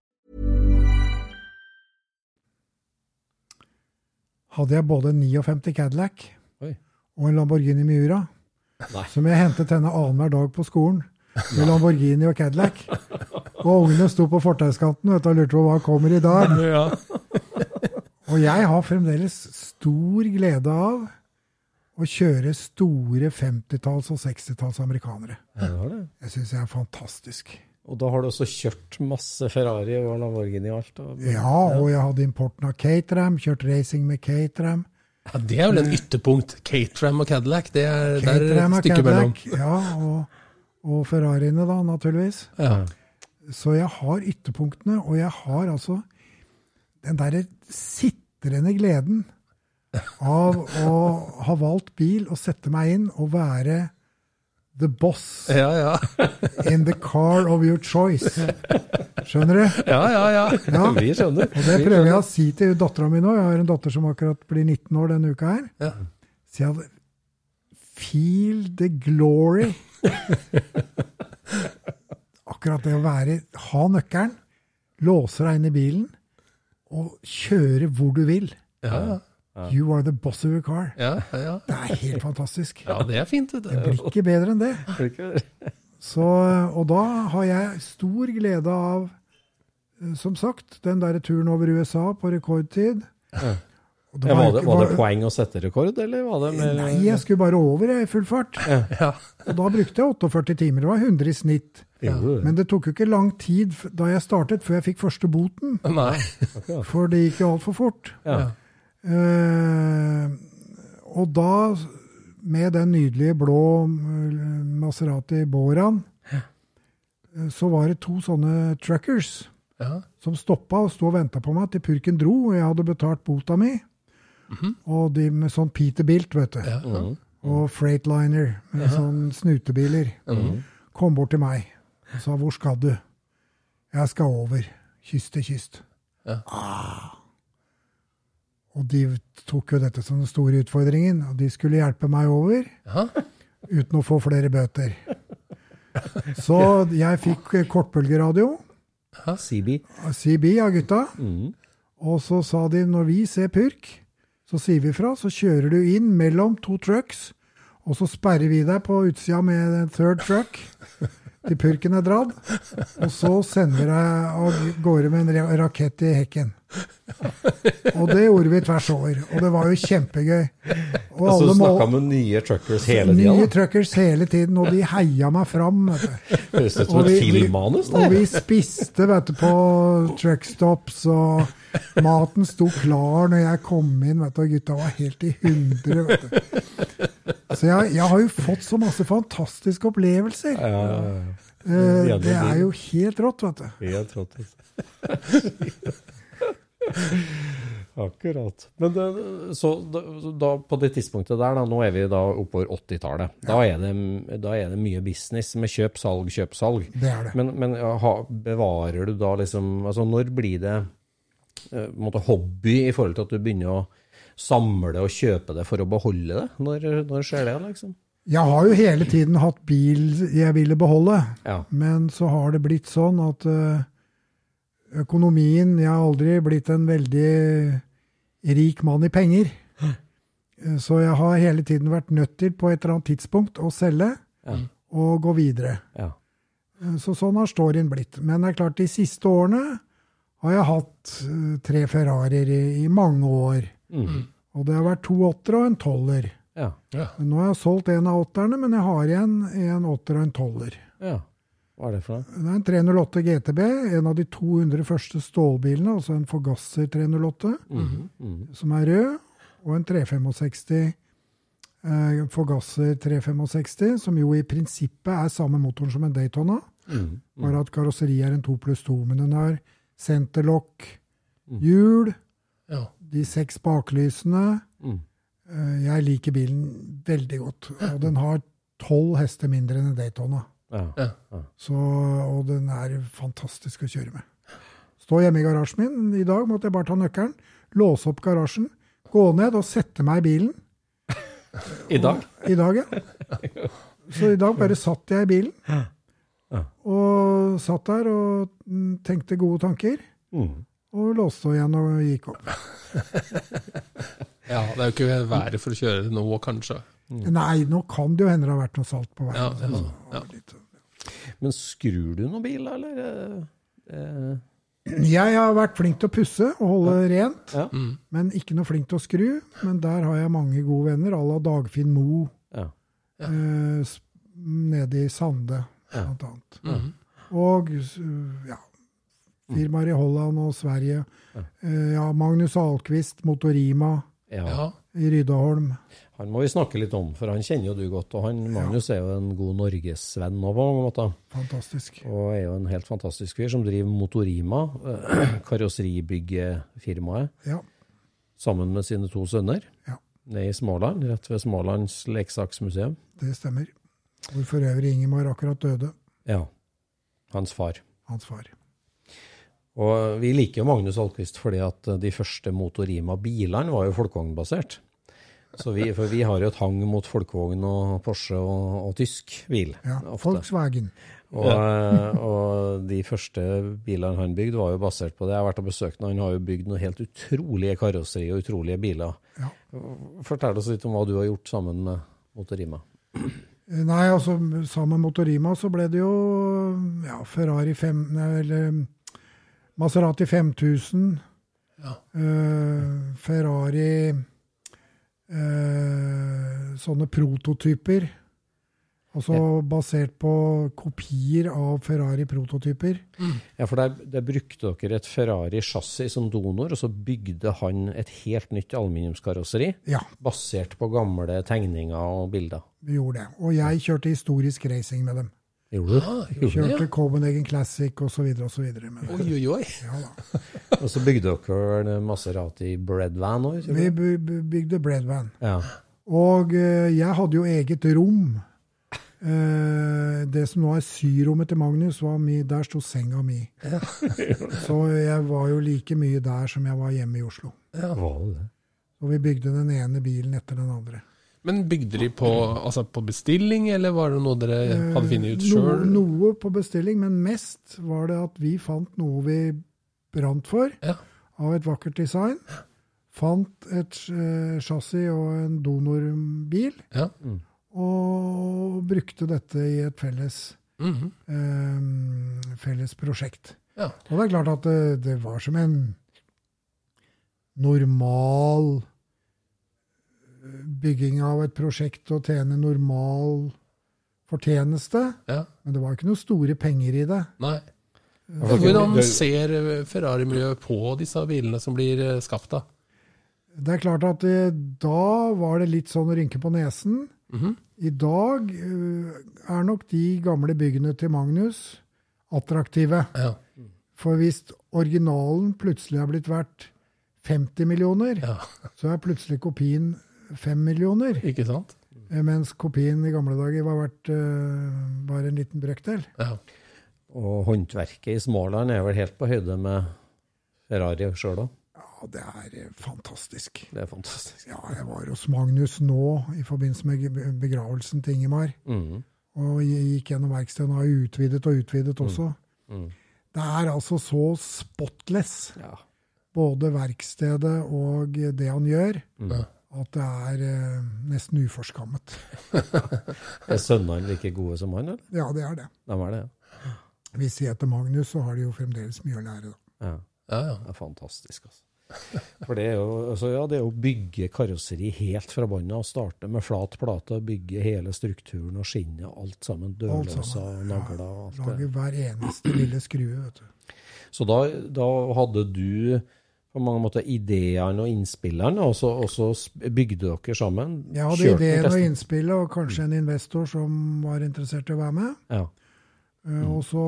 Hadde jeg både en 59 Cadillac Oi. og en Lamborghini Miura, Nei. som jeg hentet henne annenhver dag på skolen. Med Lamborghini og Cadillac. Og ungene sto på fortauskanten og lurte på hva kommer i dag. Ja. Og jeg har fremdeles stor glede av å kjøre store 50-talls- og 60-talls amerikanere. Ja, det det. Jeg syns jeg er fantastisk. Og da har du også kjørt masse Ferrari og Lamborghini og alt? Og... Ja, og jeg hadde importen av Caterham, kjørt racing med Caterham. ja, Det er vel en ytterpunkt. Caterham og Cadillac, det er, det er Caterham et stykke mellom. Ja, og, og Ferrariene da, naturligvis. Ja. Så jeg har ytterpunktene, og jeg har altså den derre sitrende gleden av å ha valgt bil og sette meg inn og være the boss Ja, ja. in the car of your choice. Skjønner du? ja, ja, ja. Ja. Vi skjønner. Og det prøver jeg å si til dattera mi nå. Jeg har en datter som akkurat blir 19 år denne uka her. Ja. Så jeg Feel the glory. Akkurat det å være Ha nøkkelen, låse deg inn i bilen og kjøre hvor du vil. Ja, ja. You are the boss of your car. ja, ja. Det er helt fantastisk. ja det er fint. Det Det. blir ikke bedre enn det. Så, og da har jeg stor glede av, eh, som sagt, den der turen over USA på rekordtid. Ja. det Ja, var, det, var det poeng å sette rekord, eller var det mer Nei, jeg skulle bare over i full fart. Ja. Og da brukte jeg 48 timer. Det var 100 i snitt. Ja. Men det tok jo ikke lang tid da jeg startet, før jeg fikk første boten. Nei. For det gikk jo altfor fort. Ja. Eh, og da, med den nydelige blå eh, Maserati Boraen, ja. så var det to sånne truckers Ja. som stoppa og sto og venta på meg til purken dro, og jeg hadde betalt bota mi. Og de med sånn Peterbilt, vet du. Ja. Og Freightliner med sånn snutebiler. Kom bort til meg og sa 'Hvor skal du?' 'Jeg skal over. Kyst til kyst'. Ja. Ah. Og de tok jo dette som den store utfordringen, og de skulle hjelpe meg over Aha. uten å få flere bøter. Så jeg fikk kortbølgeradio. Aha, CB. CB av gutta. Og så sa de når vi ser purk, så sier vi fra. Så kjører du inn mellom to trucks, og så sperrer vi deg på utsida med en third truck til purken er dratt. Og så sender jeg av gårde med en rakett i hekken. Og det gjorde vi tvers over. Og det var jo kjempegøy. Og Altså, du alle snakka med nye truckers hele Nye truckers hele tiden, og de heia meg fram. Høres ut som et filmmanus, Og vi spiste vet du, på truckstops, og maten sto klar når jeg kom inn. Vet du, og gutta var helt i hundre. Vet du. Så jeg, jeg har jo fått så masse fantastiske opplevelser. Ja, ja, ja. Eh, Det er jo helt rått, vet du. Helt rått. altså. Akkurat. Men det, så da, da, på det tidspunktet der, da, nå er vi da oppover 80-tallet. Da, da er det mye business med kjøp, salg, kjøp, salg. Det er det. Men, men ha, bevarer du da liksom Altså, når blir det eh, måte hobby i forhold til at du begynner å samle og kjøpe det for å beholde det? Når, når skjer det, liksom? Jeg har jo hele tiden hatt bil jeg ville beholde, Ja. men så har det blitt sånn at eh, økonomien Jeg har aldri blitt en veldig rik mann i penger. Eh, Så jeg har hele tiden vært nødt til på et eller annet tidspunkt å selge Ja. og gå videre. Ja. Eh, Så sånn har storyen blitt. Men det er klart, de siste årene har jeg hatt tre Ferrarier i, i mange år. Mm. Og det har vært to åttere og en tolver. Ja. Nå har jeg solgt en av åtterne, men jeg har igjen en åtter og en tolver. ja. Hva er det for noe? Det er en 308 GTB, en av de 200 første stålbilene, altså en Forgasser 308, Mhm. som er rød, og en 365 eh, Forgasser 365, som jo i prinsippet er samme motoren som en Daytona, Mm. bare at karosseriet er en 2 pluss 2. Men den har senterlokk, hjul, Ja. de seks baklysene. Mm. Eh, Jeg liker bilen veldig godt, og den har 12 hester mindre enn Daytona. Ja. Så, og den er fantastisk å kjøre med. Står hjemme i garasjen min. I dag måtte jeg bare ta nøkkelen, låse opp garasjen, gå ned og sette meg i bilen. I dag? I dag, ja. Så i dag bare satt jeg i bilen. Og satt der og mm, tenkte gode tanker. Mm. Og låste igjen og gikk opp. ja, det er jo ikke været for å kjøre det nå, kanskje. Nei, nå kan det jo hende det har vært noe salt på Ja, veien. ja, ja, ja. Men skrur du noen bil, eller? Eh, eh, Jeg har vært flink til å pusse og holde rent, Ja. men ikke noe flink til å skru. Men der har jeg mange gode venner, à la Dagfinn Mo Ja. eh, nede i Sande, blant annet. Og ja, firmaer i Holland og Sverige. Eh, ja, Magnus Ahlqvist, Motorima ja. Ja. i Ryddeholm. Han må vi snakke litt om, for han kjenner jo du godt. Og han, Magnus er jo en god norgesvenn òg, på mange måter. Fantastisk. Og er jo en helt fantastisk fyr som driver Motorima, eh, karosseribyggefirmaet, Ja, sammen med sine to sønner. Ja. Nede i Småland, rett ved Smålands leksaksmuseum. det stemmer. Hvor for øvrig Ingemar akkurat døde, Ja. Hans far. hans far. Og vi liker jo Magnus Alquist fordi at de første Motorima-bilene var jo folkevognbasert. Så vi, for vi har jo et hang mot folkevogn og Porsche og, og tysk bil. Ja, ofte. Volkswagen. Og, og de første bilene han bygde, var jo basert på det. Jeg har vært og besøkt ham. Han har jo bygd noen helt utrolige karosseri og utrolige biler. Ja. Fortell oss litt om hva du har gjort sammen med Motorima. Eh, Nei, altså sammen med Motorima så ble det jo ja, Ferrari 5, eller Maserati 5000. Ja. eh, Ferrari eh, Sånne prototyper. Altså basert på kopier av Ferrari-prototyper. Ja, for der, der brukte dere et Ferrari-chassis som donor, og så bygde han et helt nytt aluminiumskarosseri Ja, basert på gamle tegninger og bilder. vi gjorde det. Og jeg kjørte historisk racing med dem. Gjorde du? Ah, gjorde Kjørte det, ja. Copenhagen Classic osv. osv. Oi, oi, oi. Ja. Og så bygde dere en Maserati Breadvan òg? Vi by- by- bygde Breadvan. Ja. Og eh, jeg hadde jo eget rom. Eh, det som nå er syrommet til Magnus, var mi, der sto senga mi. Så jeg var jo like mye der som jeg var hjemme i Oslo. Var det det? Og vi bygde den ene bilen etter den andre. Men bygde de på, altså på bestilling, eller var det noe dere hadde funnet ut sjøl? noe, noe på bestilling, men mest var det at vi fant noe vi brant for, Ja. av et vakkert design. Fant et eh, chassis og en donorbil, Ja. og brukte dette i et felles, Mhm. eh, felles prosjekt. ja. Og det er klart at det, det var som en normal eh, bygging av et prosjekt og tjene normal fortjeneste. ja. Men det var ikke noen store penger i det. Nei. Hvordan ser eh, Ferrari-miljøet på disse bilene som blir eh, skapt, da? Det er klart at eh, da var det litt sånn å rynke på nesen. Mhm. I dag er nok de gamle byggene til Magnus attraktive. Ja. For hvis originalen plutselig har blitt verdt 50 millioner, ja. så er plutselig kopien 5 millioner. Ikke sant? Eh, Mens kopien i gamle dager var verdt eh, bare en liten brøkdel. Ja. Og håndverket i Småland er vel helt på høyde med Ferrari sjøl òg. Ja, det er eh, fantastisk. Det er fantastisk. Ja, jeg var hos Magnus nå i forbindelse med begravelsen til Ingemar. Mm. Og gikk gjennom verkstedet og har utvidet og utvidet også. Mm. Det er altså så spotless, Ja. både verkstedet og det han gjør, Mm. At det er eh, nesten uforskammet. Er sønnene like gode som han, eller? Ja, det er det. De er det, ja. Hvis de heter Magnus, så har de jo fremdeles mye å lære. Da. ja. Ja, ja. Det er fantastisk, altså. For det er jo, altså, ja, det er å bygge karosseri helt fra bånn av. Starte med flat plate, bygge hele strukturen og skinnet, alt sammen. Og nagler alt Lage hver eneste lille skrue, vet du. Så da, da hadde du på mange måter ideene og innspillene, og så, og så bygde dere sammen? Jeg hadde Kjørte ideen og innspillet, og kanskje en investor som var interessert i å være med. Ja. Mm. Og så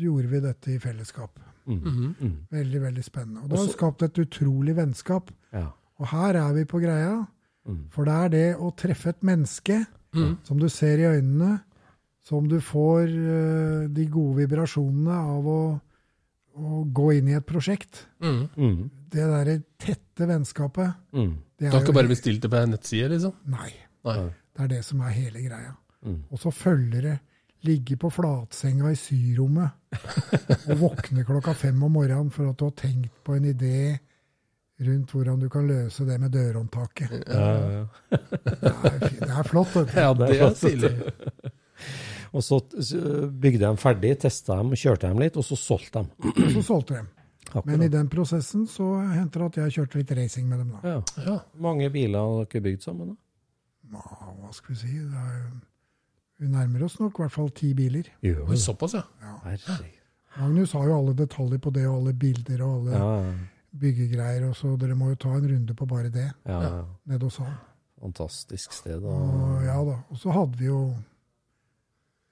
gjorde vi dette i fellesskap. Mm. Mhm. Mm. Veldig, veldig spennende. Og det har skapt et utrolig vennskap. ja. Og her er vi på greia. Mm. For det er det å treffe et menneske Mhm. som du ser i øynene, som du får eh, de gode vibrasjonene av å, å gå inn i et prosjekt. Mhm. Mm. Det derre tette vennskapet, Mm. det Du har er ikke jo bare bestilt det på en nettside, liksom? Nei. Nei. Det er det som er hele greia. Mm. Og så følger det ligge på flatsenga i syrommet og våkne klokka fem om morgenen for at du har tenkt på en idé rundt hvordan du kan løse det med dørhåndtaket. Ja, ja, ja. Det er, det er flott. Ja, Det er stilig. Og så bygde de ferdig, testa dem, kjørte dem litt, og så solgte dem. Og så solgte de. Men i den prosessen så hendte det at jeg kjørte litt racing med dem. da. Ja. Ja. Mange biler har dere bygd sammen? da? Ja, hva skal vi si? Det er, vi nærmer oss nok i hvert fall ti biler. Jo, Såpass, ja. ja. Magnus har jo alle detaljer på det, og alle bilder og alle Ja, byggegreier. Og så dere må jo ta en runde på bare det ja, ja. nede hos han. Fantastisk sted. Og, Da. ja da. Og så hadde vi jo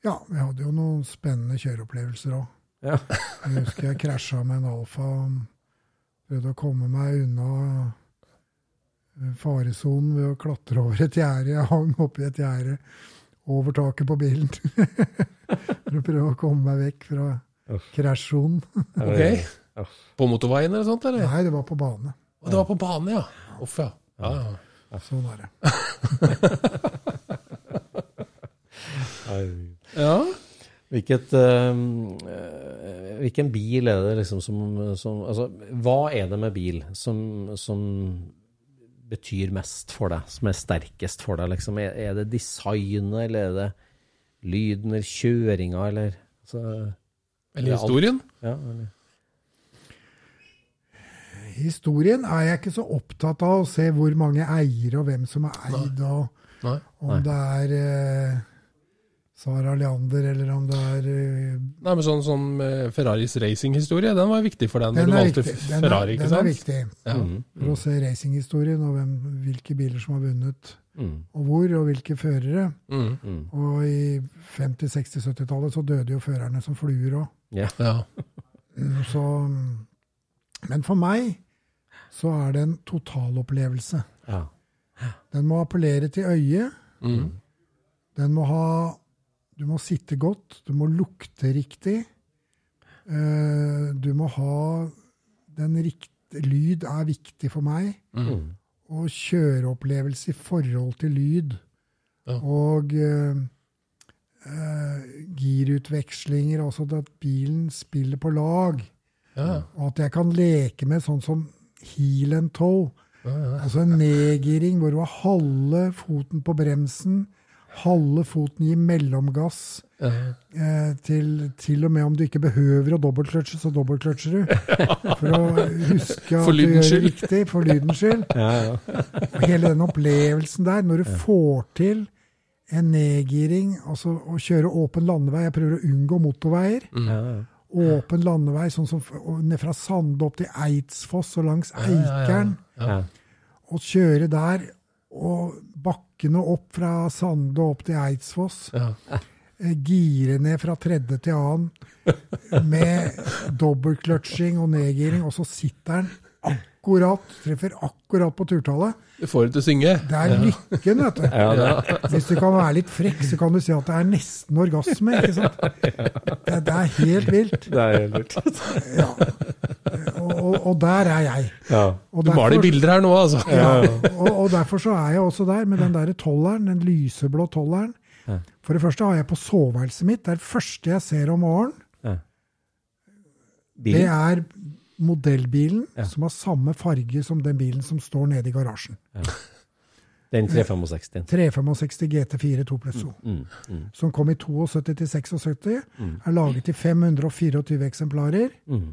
Ja, vi hadde jo noen spennende kjøreopplevelser òg. Ja. Jeg husker jeg krasja med en Alfa. Prøvde å komme meg unna eh, faresonen ved å klatre over et gjerde. Jeg hang oppi et gjerde over taket på bilen. For å prøve å komme meg vekk fra krasjsonen. Ok. På motorveien eller sånt, eller? Nei, det var på bane. Og det var på bane, ja. Uff, ja. ja, ja. Sånn er det. Ja. Hvilket, ehm, eh, hvilken bil er det liksom som, som Altså, hva er det med bil som, som betyr mest for deg, som er sterkest for deg? Liksom? Er, er det designet, eller er det lyden, eller kjøringa, eller altså, Eller historien? ja, eller? Historien er jeg ikke så opptatt av å se hvor mange eiere og hvem som er eid, og Nei. om Nei. det er eh, Sara Leander eller om det er eh, Nei, men sånn som eh, Ferraris racinghistorie, den var viktig for deg når du valgte viktig. Den er, Ferrari, ikke den er sant? viktig Ja. Mm, for å se racinghistorien og hvem, hvilke biler som har vunnet, mm, og hvor, og hvilke førere. Mm. mm. Og i 50-, 60-, 70-tallet så døde jo førerne som fluer òg. Ja. Ja. Så Men for meg så er det en totalopplevelse. ja. Den må appellere til øyet. Mm. Den må ha Du må sitte godt, du må lukte riktig. eh, Du må ha den riktige Lyd er viktig for meg. Mm. og kjøreopplevelse i forhold til lyd. Ja. Og uh, eh, girutvekslinger, altså at bilen spiller på lag. Ja. Og at jeg kan leke med sånn som heel and toe. Altså en nedgiring hvor du har halve foten på bremsen, halve foten gir mellomgass. Ja. Eh, til, til og med om du ikke behøver å dobbeltkløtsje, så dobbeltkløtsjer du. For å huske at du gjør det riktig, for lydens skyld. Ja, ja. Og hele den opplevelsen der, når du får til en nedgiring, altså å kjøre åpen landevei Jeg prøver å unngå motorveier. ja, ja. Åpen landevei, sånn som ned fra Sande opp til Eidsfoss og langs Eikeren. Ja. Og kjøre der, og bakkene opp fra Sande og opp til Eidsfoss. Ja. eh, Gire ned fra tredje til annen med dobbeltkløtsjing og nedgiring, og så sitter den akkurat, treffer akkurat på turtallet. Du får det til å synge. Det er lykken, vet du. Ja, det, Hvis du kan være litt frekk, så kan du si at det er nesten orgasme. ikke sant? Det, det er helt vilt. det er helt vilt. Ja. Og, og, og der er jeg. Ja. Og Du maler bilder her nå, altså. Ja, og, og derfor så er jeg også der med den der tolleren, den lyseblå tolleren. For det første har jeg på soveværelset mitt, det er det første jeg ser om morgenen, det er modellbilen Ja. som har samme farge som den bilen som står nede i garasjen. Den 365. 365 GT4 2 pluss 2. Mm, mm, Som kom i 72 til 76, er laget i 524 eksemplarer mm,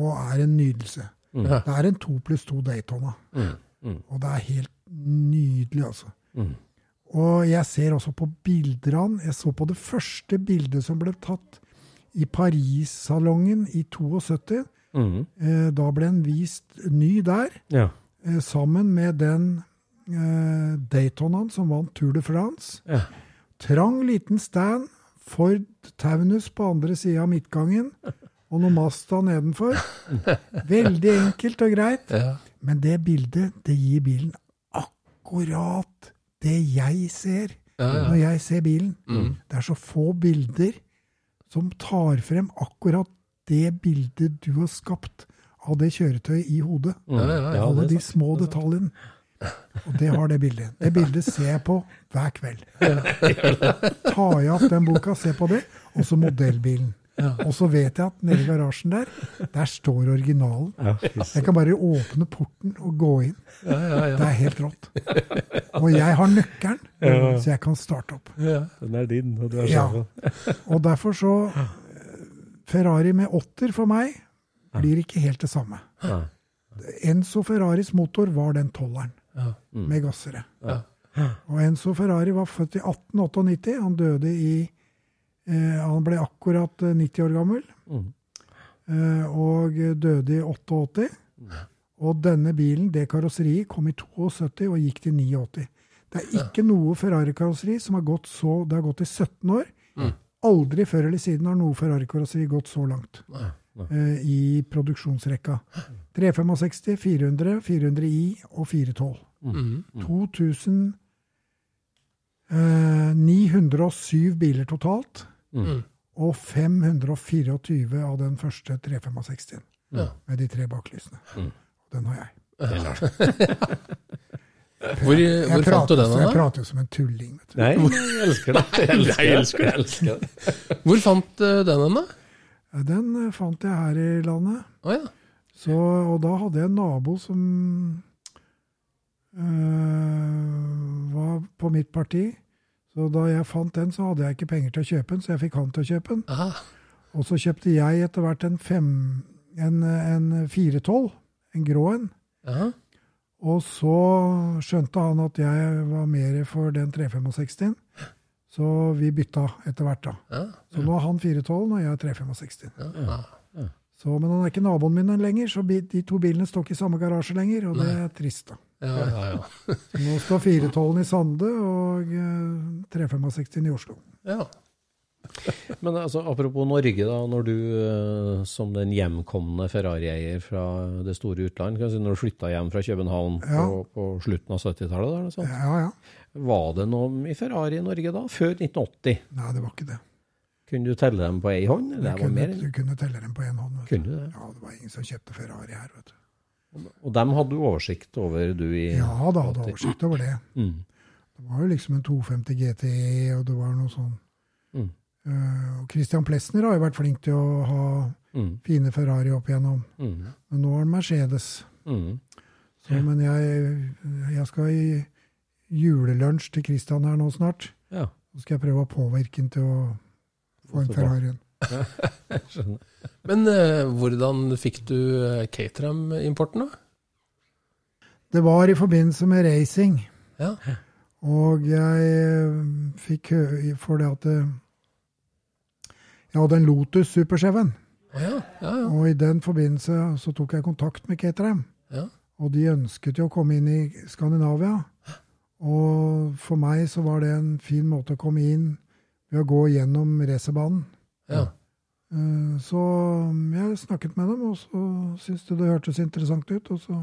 og er en nydelse. Mm. Det er en 2 pluss 2 Daytona. mm, mm, Og det er helt nydelig, altså. mm. Og jeg ser også på bildene. Jeg så på det første bildet som ble tatt i Paris-salongen i 72. Mm. Eh, Da ble den vist ny der, Ja. eh, sammen med den eh, Daytonaen som vant Tour de France. Ja. Trang liten stand, Ford Taunus på andre sida av midtgangen, og noe Mazda nedenfor. Veldig enkelt og greit. Ja. Men det bildet, det gir bilen akkurat det jeg ser Ja, ja. når jeg ser bilen. Mm. Det er så få bilder som tar frem akkurat det bildet du har skapt av det kjøretøyet i hodet. Ja, ja, ja, Alle de sant. små detaljene. Og det har det bildet. Det bildet ser jeg på hver kveld. Tar jeg opp den boka, ser på det, og så modellbilen. Og så vet jeg at nede i garasjen der, der står originalen. Jeg kan bare åpne porten og gå inn. Ja, ja, ja. Det er helt rått. Og jeg har nøkkelen, så jeg kan starte opp. ja. Den er din, og du er Ja. sjefen. Og derfor så Ferrari med åtter for meg blir ikke helt det samme. Ja. Enzo Ferraris motor var den tolleren Ja. med gassere. Ja. Og Enzo Ferrari var født i 1898. Han døde i eh, Han ble akkurat eh, 90 år gammel. Mm. Eh, og døde i 88. Og denne bilen, det karosseriet, kom i 72 og gikk til 89. Det er ikke noe Ferrari-karosseri som har gått så Det har gått i 17 år. Aldri før eller siden har noe Ferrari-karosseri gått så langt eh, i produksjonsrekka. 365, 400, 400i og 412. Mm. 2907 biler totalt, Mm. og 524 av den første 365 Ja. med de tre baklysene. Mm. Den har jeg. Hvor, Jeg hvor fant du den, da? jeg prater jo som en tulling. Vet du. Nei, jeg elsker det. Jeg elsker det. Jeg elsker. Jeg elsker det. Hvor fant du den hen, da? Ja, Den eh, fant jeg her i landet. Oh, ja. Så, og da hadde jeg en nabo som øh, var på mitt parti. Så da jeg fant den, så hadde jeg ikke penger til å kjøpe den, så jeg fikk han til å kjøpe den. Aha. Og så kjøpte jeg etter hvert en, fem, en, en 412, en grå en. Ja. Og så skjønte han at jeg var mer for den 365. Så vi bytta etter hvert, da. Ja. Så nå er han 412, og jeg er 365. Ja. Så, men han er ikke naboen min lenger, så de to bilene står ikke i samme garasje lenger, og det er trist, da. Ja, ja, ja. Nå står 412 i Sande og eh, 365 i Oslo. ja. Men altså, apropos Norge, da. Når du eh, som den hjemkomne Ferrari-eier fra det store utland, kan si, når du flytta hjem fra København Ja. på, på slutten av 70-tallet, der, noe sånt, Ja, ja. var det noe i Ferrari i Norge da? Før 1980? Nei, det var ikke det. Kunne du telle dem på ei hånd? Du kunne, mer? du kunne telle dem på én hånd. Vet. Kunne du det? Ja, det var ingen som kjøpte Ferrari her, vet du. Og dem hadde du oversikt over, du i Ja, da hadde jeg oversikt over det. Mm. Det var jo liksom en 250 GTE, og det var noe sånn. Mm. Eh, og Christian Plesner har jo vært flink til å ha Mm. fine Ferrari opp igjennom. Mm. Men nå har han Mercedes. Mm. Så, men jeg, jeg skal i julelunsj til Christian her nå snart. Ja. Så skal jeg prøve å påvirke han til å få en Så bra. Ferrari. Men uh, hvordan fikk du uh, Caterham-importen, da? Det var i forbindelse med racing. Ja. Og jeg fikk høre for det at jeg hadde en Lotus Super 7. Å ja, ja, ja. Og i den forbindelse så tok jeg kontakt med Caterham. Ja. Og de ønsket jo å komme inn i Skandinavia. Og for meg så var det en fin måte å komme inn ved å gå gjennom racerbanen. ja. Eh, Så jeg snakket med dem, og så syntes de det hørtes interessant ut. Og så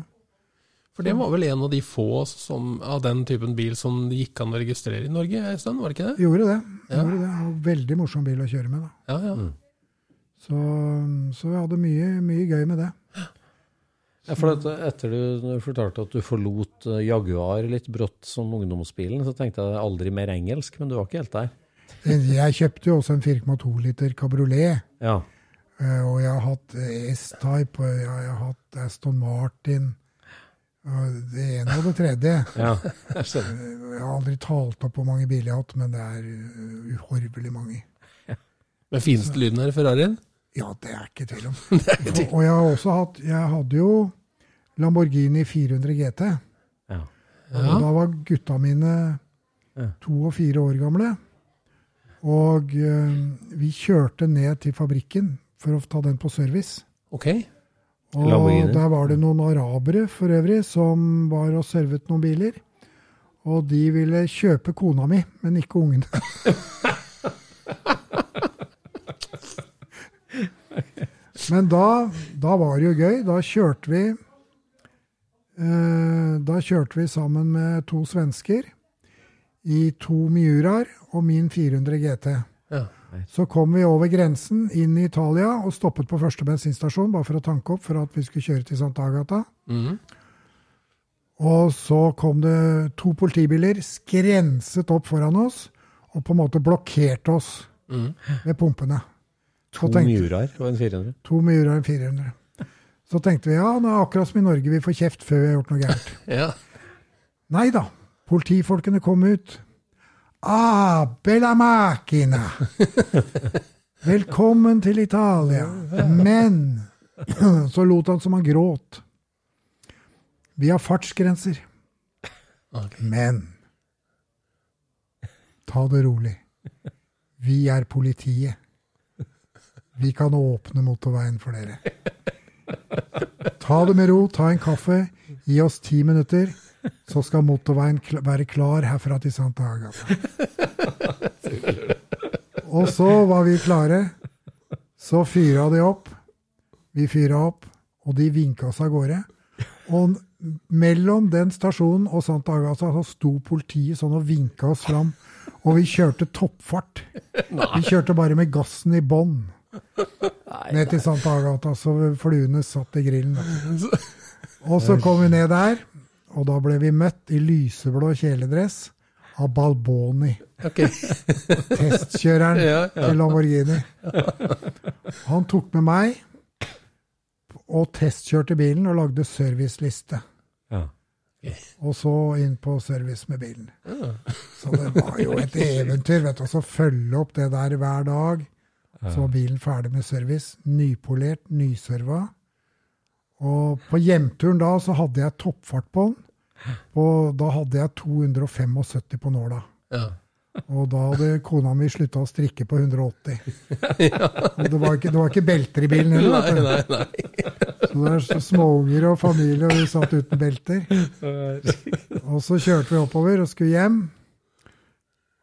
For det var vel en av de få som, av den typen bil som det gikk an å registrere i Norge en stund, var det ikke det? gjorde det. Ja. Gjorde det. Og veldig morsom bil å kjøre med. da. Ja, ja. Mm. Så, så jeg hadde mye, mye gøy med det. Ja, for at etter du, du fortalte at du forlot eh, Jaguar litt brått som ungdomsbilen, så tenkte jeg aldri mer engelsk, men du var ikke helt der. Jeg kjøpte jo også en 4,2 liter kabriolet. Ja. eh, Og jeg har hatt S-Type, og jeg har hatt Aston Martin. Det ene og det tredje. ja. Jeg. Jeg har aldri talt opp hvor mange biler jeg har hatt, men det er eh, uhorvelig mange. Men fineste lyden her Ferrarien? Ja, det er ikke tvil om. Og, og jeg har også hatt Jeg hadde jo Lamborghini 400 GT. Ja. Og da var gutta mine to og fire år gamle. Og øh, vi kjørte ned til fabrikken for å ta den på service. Ok. Og der var det noen arabere for øvrig som var og servet noen biler. Og de ville kjøpe kona mi, men ikke ungene. Men da, da var det jo gøy. Da kjørte vi eh, Da kjørte vi sammen med to svensker i to Miuraer og min 400 GT. Ja. Så kom vi over grensen inn i Italia og stoppet på første bensinstasjon bare for å tanke opp for at vi skulle kjøre til Santa Agata. Mhm. Og så kom det to politibiler skrenset opp foran oss og på en måte blokkerte oss mm. ved pumpene. To Så Miuraer og en 400. To murer og en 400. Så tenkte vi ja, det er akkurat som i Norge, vi får kjeft før vi har gjort noe gærent. Ja. Nei da, politifolkene kom ut. Ah, bella macchina! Velkommen til Italia. Men så lot han som han gråt. Vi har fartsgrenser. Men ta det rolig. Vi er politiet. Vi kan åpne motorveien for dere. Ta det med ro, ta en kaffe, gi oss ti minutter, så skal motorveien kl være klar herfra til Santa Agatha Og så var vi klare. Så fyra de opp. Vi fyra opp, og de vinka oss av gårde. Og mellom den stasjonen og Santa Agatha så sto politiet sånn og vinka oss fram. Og vi kjørte toppfart. Vi kjørte bare med gassen i bånn ned til Santa Agatha så fluene satt i grillen. Og så kom vi ned der, og da ble vi møtt i lyseblå kjeledress av Balboni, Okay. testkjøreren Ja, ja. til Lamborghini. Han tok med meg og testkjørte bilen og lagde serviceliste. Ja. Og så inn på service med bilen. Så det var jo et eventyr. vet du, å så følge opp det der hver dag. Så var bilen ferdig med service. Nypolert, nyserva. Og på hjemturen da så hadde jeg toppfart på den. Og da hadde jeg 275 på nåla. Ja. Og da hadde kona mi slutta å strikke på 180. Og det var, ikke, det var ikke belter i bilen heller. Nei, nei, nei. Så det er småunger og familie, og vi satt uten belter. Og så kjørte vi oppover og skulle hjem.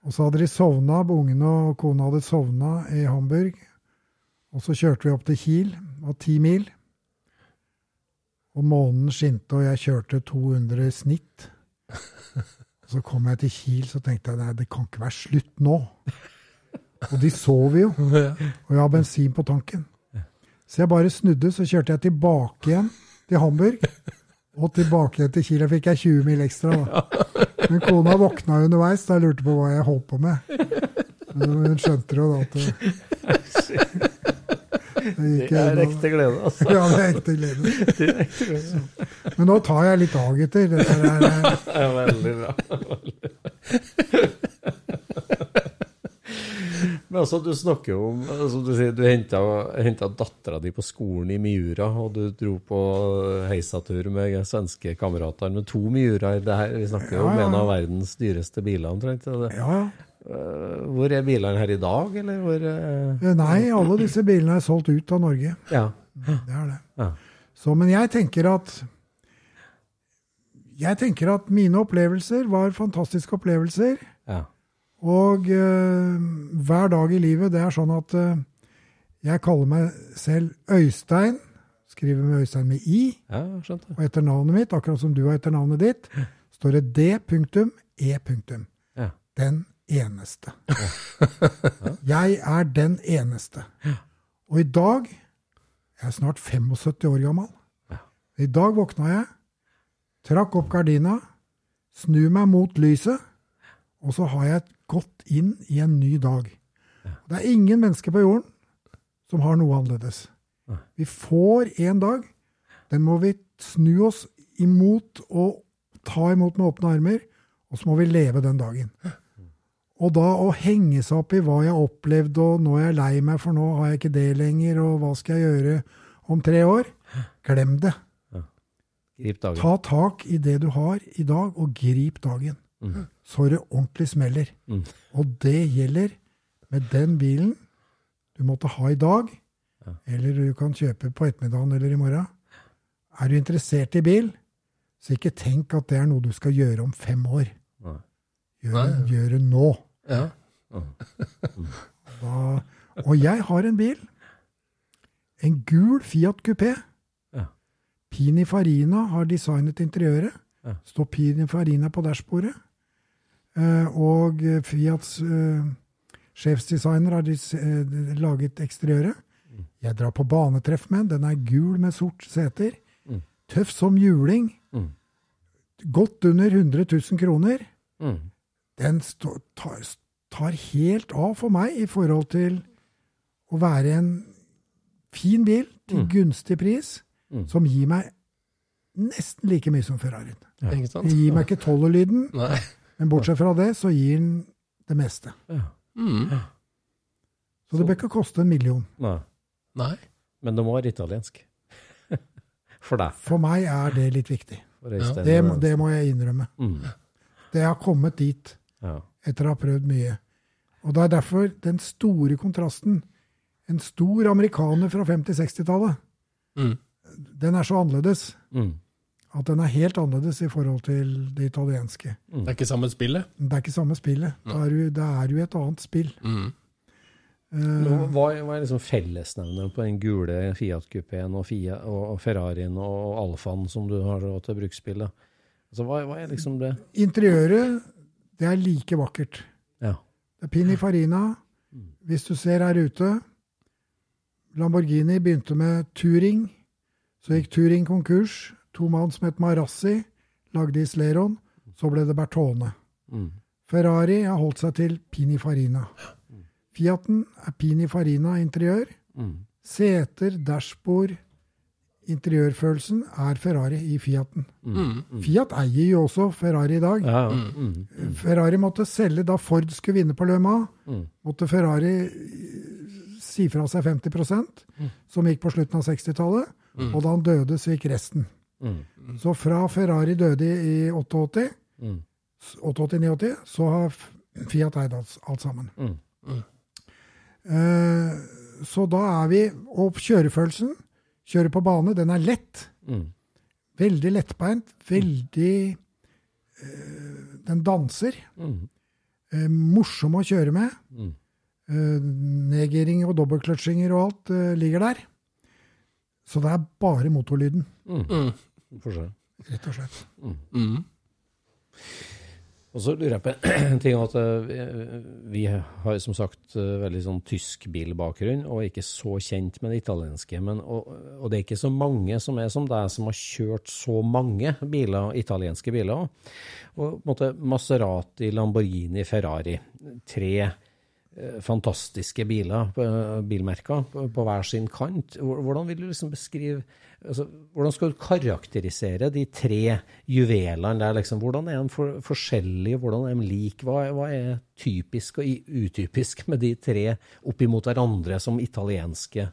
Og så hadde de sovna, ungene og kona hadde sovna i Hamburg. Og så kjørte vi opp til Kiel, det var ti mil. Og månen skinte, og jeg kjørte 200 i snitt. Så kom jeg til Kiel, så tenkte jeg nei, det kan ikke være slutt nå. Og de sover jo. Og jeg har bensin på tanken. Så jeg bare snudde, så kjørte jeg tilbake igjen til Hamburg. Og tilbake igjen til Kiel. Da fikk jeg 20 mil ekstra, da. Men kona våkna underveis da jeg lurte på hva jeg holdt på med. Men hun skjønte jo da at det, er ekte glede, altså. Ja, det er ekte glede. Det er ekte glede. Men nå tar jeg litt av, gutter. Dette er, Det er veldig bra. Men altså, du snakker jo om altså, Du sier du henta, dattera di på skolen i Miura, og du dro på heisatur med svenske kamerater med to Miuraer. Her- Vi snakker jo om Ja, ja. en av verdens dyreste biler, omtrent. ja, ja. Eh, Hvor er bilene her i dag, eller hvor eh, Eh, Nei, alle disse bilene er solgt ut av Norge. Ja. Det er det. Ja. Så, men jeg tenker at Jeg tenker at mine opplevelser var fantastiske opplevelser. ja. Og uh, hver dag i livet, det er sånn at uh, jeg kaller meg selv Øystein. Skriver med Øystein med I. ja. Og etter navnet mitt, akkurat som du har etter navnet ditt, står det D punktum E punktum. Ja. Den eneste. Jeg er den eneste. Og i dag Jeg er snart 75 år gammel. I dag våkna jeg, trakk opp gardina, snur meg mot lyset, og så har jeg gått inn i en ny dag. Det er ingen mennesker på jorden som har noe annerledes. Vi får en dag. Den må vi snu oss imot og ta imot med åpne armer, og så må vi leve den dagen. Og da å henge seg opp i hva jeg opplevde, og nå er jeg lei meg, for nå har jeg ikke det lenger, og hva skal jeg gjøre om tre år? Glem det. Grip dagen. Ta tak i det du har i dag, og grip dagen. Så det ordentlig smeller. Mm. Og det gjelder med den bilen du måtte ha i dag, eller du kan kjøpe på ettermiddagen eller i morgen. Er du interessert i bil, så ikke tenk at det er noe du skal gjøre om fem år. Gjør, gjør det nå. Ja. Da, og jeg har en bil. En gul Fiat Coupé. Ja. Pininfarina har designet interiøret. Ja. Står Pininfarina på dashbordet. Eh, og Fiats eh, sjefsdesigner har eh, laget eksteriøret. Jeg drar på banetreff med den. Den er gul med sort seter. Mm. Tøff som juling. Mm. Godt under 100 000 kroner Mm. Den tar, tar helt av for meg i forhold til å være en fin bil til Mm. gunstig pris, Mm. som gir meg nesten like mye som Ferrarien. Ja. Den gir meg ikke tolverlyden, men bortsett fra det, så gir den det meste. Ja. Mm. Så det bør ikke koste en million. Nei. Nei. Men det må være italiensk. For deg. For meg er det litt viktig. Det, må- det må jeg innrømme. Mm. Det har kommet dit Ja. etter å ha prøvd mye. Og det er derfor den store kontrasten. En stor amerikaner fra 50-60-tallet, Mm. den er så annerledes Mm. at den er helt annerledes i forhold til det italienske. Det er ikke samme spillet? Det er ikke samme spillet. Det er jo, det er jo et annet spill. Mm. Men Eh, Hva, hva er liksom fellesnevneren på den gule Fiat-kupeen og, Fiat, og, og Ferrarien og Alfaen som du har til bruksspill? da? Altså, hva, hva er liksom det interiøret, det er like vakkert. Ja. Det er Pininfarina. Hvis du ser her ute Lamborghini begynte med Turing. Så gikk Turing konkurs. To mann som het Marassi, lagde Isleron. Så ble det Bertone. Mm. Ferrari har holdt seg til Pininfarina. Fiaten er Pininfarina interiør. Mm. Seter, dashbord, interiørfølelsen er Ferrari i Fiaten. Mm. Fiat eier jo også Ferrari i dag. Ja, ja. Mm. Ferrari måtte selge da Ford skulle vinne på Le Mans. Mm. Måtte Ferrari eh, si fra seg 50% som gikk på slutten av 60-tallet. Og da han døde, så gikk resten. Mm. Så fra Ferrari døde i 88, Mm. 88-89, så har Fiat eid alt, alt sammen. Mm. Eh, så da er vi Og kjørefølelsen, kjøre på bane, den er lett. Mm. Veldig lettbeint. Veldig eh, Den danser. Mm. Eh, morsom å kjøre med. Mm. Eh, nedgiring og dobbeltkløtsjinger og alt eh, ligger der. Så det er bare motorlyden, Mm. Mm. Rett og slett. Mm. Og så lurer jeg på en ting at eh, vi har som sagt eh, veldig sånn tysk bilbakgrunn, og er ikke så kjent med det italienske. Men, og, og det er ikke så mange som er som deg, som har kjørt så mange biler, italienske biler. Og måte Maserati, Lamborghini, Ferrari. Tre eh, fantastiske biler, bilmerker, på hver sin kant. Hvordan vil du liksom beskrive altså, Hvordan skal du karakterisere de tre juvelene der? Liksom? Hvordan er de for, forskjellige, hvordan er de like? Hva, hva, er typisk og utypisk med de tre oppimot hverandre som italienske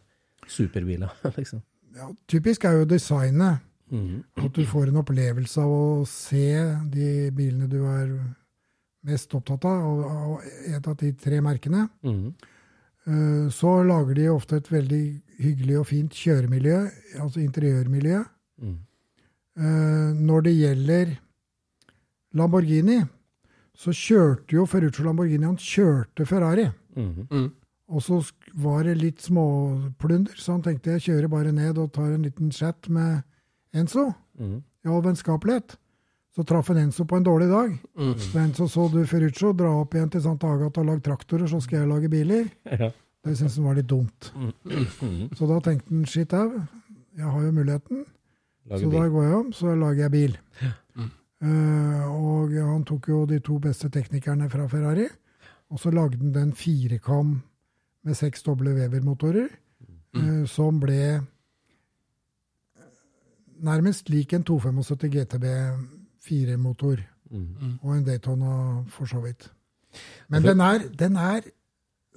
superbiler? liksom? Ja, typisk er jo designet. Mm. At du får en opplevelse av å se de bilene du er mest opptatt av, av et av de tre merkene. Mm. Eh, så lager de ofte et veldig hyggelig og fint kjøremiljø, altså interiørmiljø. Mm. Eh, når det gjelder Lamborghini, så kjørte jo Ferruccio Lamborghini han kjørte Ferrari. Mm. Mm. Og så var det litt småplunder, så han tenkte jeg kjører bare ned og tar en liten chat med Enzo. Mm. Ja, vennskapelighet. Så traff en Enzo på en dårlig dag. Mm. Så Enzo så du Ferruccio, dra opp igjen til Sant'Agata og lage traktorer, så skal jeg lage biler. Ja. Det syntes han var litt dumt. Mm. Så da tenkte han shit au, jeg har jo muligheten. Lager så bil. da går jeg om, så lager jeg bil. Mm. Uh, og han tok jo de to beste teknikerne fra Ferrari, og så lagde han den firekam med seks doble Weber-motorer, uh, som ble nærmest lik en 275 GTB 4-motor. Mm. Og en Daytona, for så vidt. Men den er, den er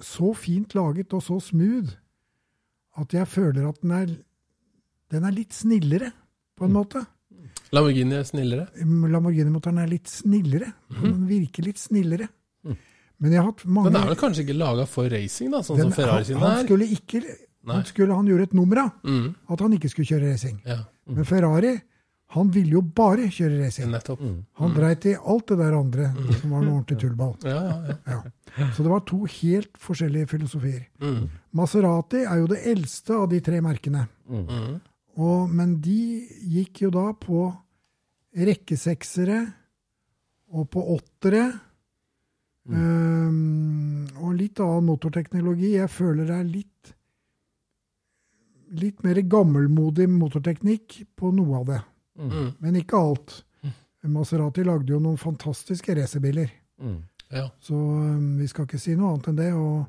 så fint laget og så smooth at jeg føler at den er, den er litt snillere, på en mm. måte. Lamborghini er snillere? Lamborghini-motoren er litt snillere. Mm. Den virker litt snillere. Mm. Men jeg har hatt mange Den er vel kanskje ikke laga for racing, da, sånn den, som Ferrari sin er? Han skulle ikke han, skulle, han gjorde et nummer av mm. at han ikke skulle kjøre racing. Ja. Mm. Men Ferrari han ville jo bare kjøre racing. Nettopp. Mm. Han dreit i alt det der andre mm. som var noe ordentlig tullball. Ja, ja, ja. Så det var to helt forskjellige filosofier. Mm. Maserati er jo det eldste av de tre merkene. Mm. mm. Og, men de gikk jo da på rekkeseksere og på åttere. Um, og litt annen motorteknologi. Jeg føler det er litt litt mer gammelmodig motorteknikk på noe av det. Mm. mm. Men ikke alt. Maserati lagde jo noen fantastiske racerbiler. Mm. Ja. Så um, vi skal ikke si noe annet enn det. Og,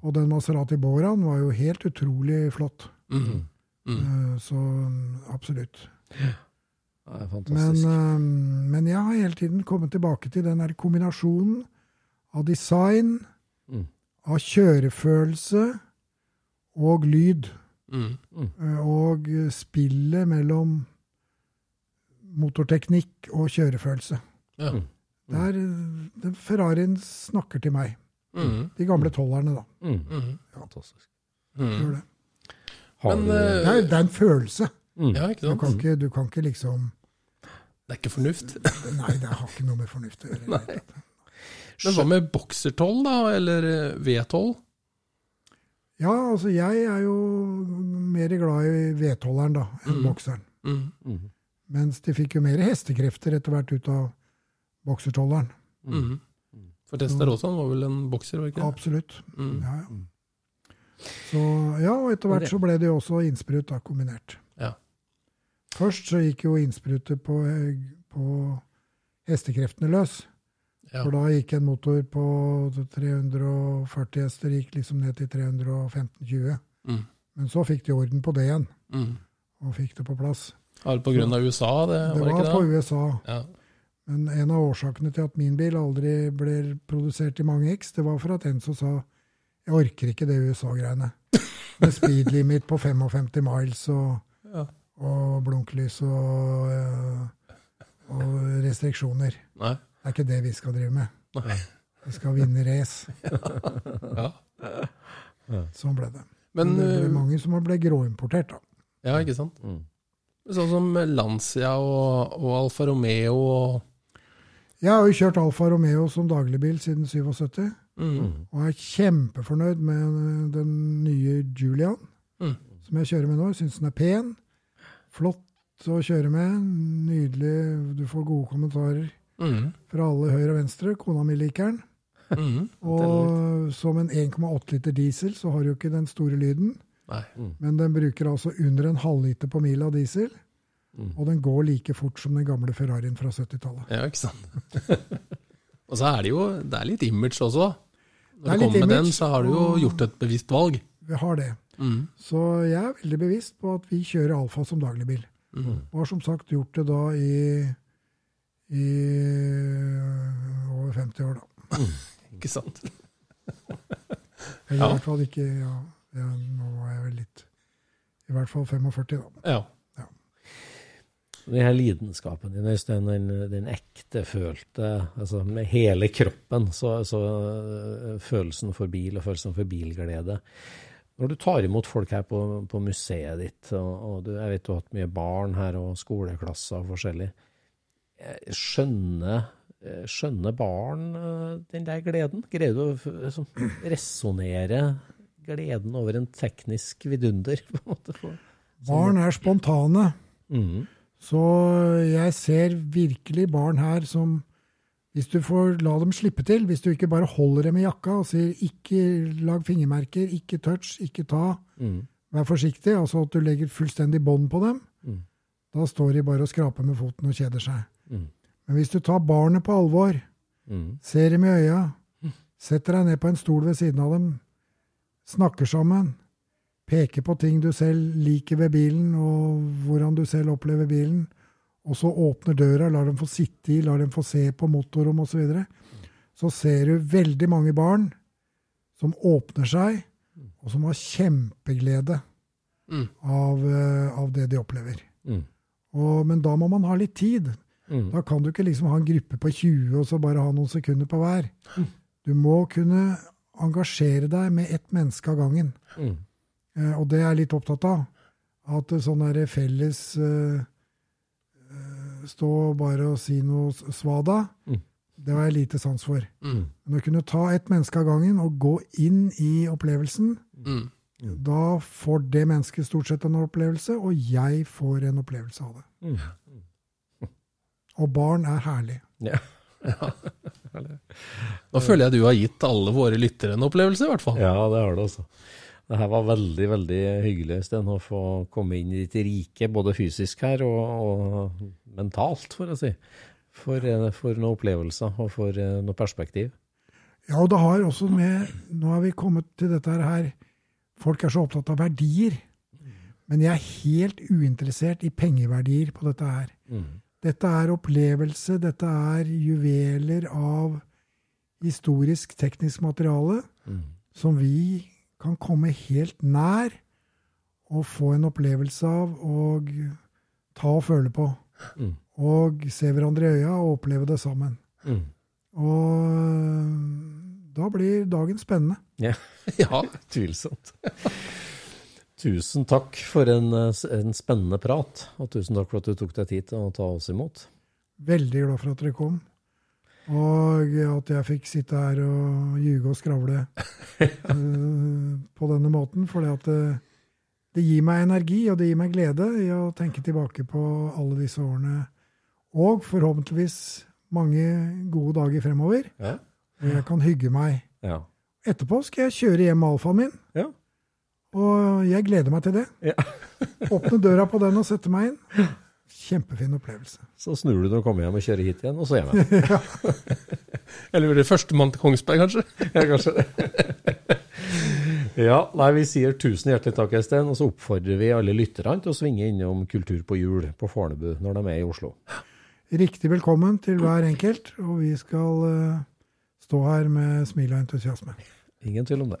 og den Maserati Boraen var jo helt utrolig flott. Mm. Uh, så um, absolutt. Ja. Det er fantastisk. Men, um, men, jeg har hele tiden kommet tilbake til den der kombinasjonen av design, mm. av kjørefølelse og lyd. Mm. Uh, og spillet mellom motorteknikk og kjørefølelse. Ja. Mm. Der, den Ferrarien snakker til meg. Mm. De gamle tollerne, da. Mm. mm. Ja. Fantastisk. Mm. Gjør det. Men, du, eh, det, er, det, er, en følelse. Mm. Ja, ikke sant? Du kan ikke, du kan ikke, liksom Det er ikke fornuft? nei, det har ikke noe med fornuft å gjøre. Men hva med boksertoll, da? Eller eh, V12? Ja, altså jeg er jo mer glad i V12-eren da, enn bokseren. Mm. Mens de fikk jo mer hestekrefter etter hvert ut av boksertolleren. Mm. Mm. For Testarosaen var vel en bokser? var ikke det? Absolutt. Mm. Ja, ja. Så, ja, og etter hvert så ble det jo også innsprut da, kombinert. Ja. Først så gikk jo innsprutet på, på hestekreftene løs. Ja. For da gikk en motor på 340 hester gikk liksom ned til 315-20. Mm. Men så fikk de orden på det igjen, mm. og fikk det på plass. Var det pga. USA? Det, det var, var på USA. Ja. Men en av årsakene til at min bil aldri ble produsert i mange X, det var for at en som sa jeg orker ikke det USA-greiene. Med speed limit på 55 miles og, ja. og blunklys og, eh, og, restriksjoner. Nei. Det er ikke det vi skal drive med. Nei. Vi skal vinne race. ja. Sånn ble det. Men, Men det ble eh, mange som ble gråimportert, da. Ja, ikke sant? Mm. Sånn som Lancia og, og Alfa Romeo og Jeg har jo kjørt Alfa Romeo som dagligbil siden 77, mm. og er kjempefornøyd med den nye Julian mm. som jeg kjører med nå. Syns den er pen. Flott å kjøre med. Nydelig. Du får gode kommentarer Mm. fra alle høyre og venstre. Kona mi liker den. Mm. Og som en 1,8 liter diesel så har du jo ikke den store lyden. Nei. Men den bruker altså under en halvliter på mila diesel. Og den går like fort som den gamle Ferrarien fra 70-tallet. Ja, ikke sant. og så er det jo det er litt image også. Det Når du kommer med den, så har du jo gjort et bevisst valg. Vi har det. Mm. Så jeg er veldig bevisst på at vi kjører Alfa som dagligbil. Mm. Og har som sagt gjort det da i, i over 50 år, da. Ikke sant? Eller Ja. i hvert fall ikke ja, ja, Nå er jeg vel litt I hvert fall 45, da. Ja. Den her lidenskapen din, Øystein, den, den ektefølte altså Med hele kroppen, så, så øh, følelsen for bil og følelsen for bilglede. Når du tar imot folk her på, på museet ditt, og, og du, jeg vet du har hatt mye barn her og skoleklasser og forskjellig, eh, skjønner, eh, skjønner barn eh, den der gleden? Greier du å liksom, resonnere gleden over en teknisk vidunder? på en måte? Barn er spontane. Mm. Så jeg ser virkelig barn her som Hvis du får la dem slippe til, hvis du ikke bare holder dem i jakka og sier 'ikke lag fingermerker, ikke touch, ikke ta', mm. vær forsiktig, altså at du legger fullstendig bånd på dem, Mm. da står de bare og skraper med foten og kjeder seg. Mm. Men hvis du tar barnet på alvor, Mhm. ser dem i øya, setter deg ned på en stol ved siden av dem, snakker sammen, peker på ting du selv liker ved bilen, og hvordan du selv opplever bilen, og så åpner døra, lar dem få sitte i, lar dem få se på motorrom osv., så, videre, så ser du veldig mange barn som åpner seg, og som har kjempeglede Mm. av, eh, av det de opplever. Mm. Og, men da må man ha litt tid. Mm. Da kan du ikke liksom ha en gruppe på 20 og så bare ha noen sekunder på hver. Du må kunne engasjere deg med ett menneske av gangen. Mm. Eh, og det er jeg litt opptatt av. At sånn der felles eh, eh, Stå bare og si noe svada, Mm. det har jeg lite sans for. Mm. Men å kunne ta ett menneske av gangen og gå inn i opplevelsen, Mm. da får det mennesket stort sett en opplevelse, og jeg får en opplevelse av det. Mm. Og barn er herlig. Ja. Nå føler jeg du har gitt alle våre lyttere en opplevelse, i hvert fall. ja, det har du altså. Det her var veldig, veldig hyggelig, Sten, å få komme inn i ditt rike, både fysisk her og, og mentalt, for å si. For, eh, for noen opplevelser og for eh, noe perspektiv. Ja, og det har også med Nå har vi kommet til dette her Folk er så opptatt av verdier. Men jeg er helt uinteressert i pengeverdier på dette her. Dette er opplevelse, dette er juveler av historisk, teknisk materiale som vi kan komme helt nær og få en opplevelse av og ta og føle på. Mm. Og se hverandre i øya og oppleve det sammen. Mm. Og da blir dagen spennende. Ja. Ja. Tvilsomt. Tusen takk for en, eh, en spennende prat, og tusen takk for at du tok deg tid til å ta oss imot. Veldig glad for at dere kom. Og at jeg fikk sitte her og ljuge og skravle eh, på denne måten. For det, det gir meg energi, og det gir meg glede i å tenke tilbake på alle disse årene. Og forhåpentligvis mange gode dager fremover. Ja. Og jeg kan hygge meg. Ja. Etterpå skal jeg kjøre hjem med alfaen min. Ja. Og jeg gleder meg til det. Ja. Åpne døra på den og sette meg inn. Kjempefin opplevelse. Så snur du når du kommer hjem og kjører hit igjen, og så hjem igjen. Eller blir det førstemann til Kongsberg, kanskje? Ja, kanskje det. ja, nei, vi sier tusen hjertelig takk, Øystein, og så oppfordrer vi alle lytterne til å svinge innom Kultur på hjul på Fornebu når de er i Oslo. Riktig velkommen til hver enkelt, og vi skal eh, stå her med smil og entusiasme. Ingen tvil om det.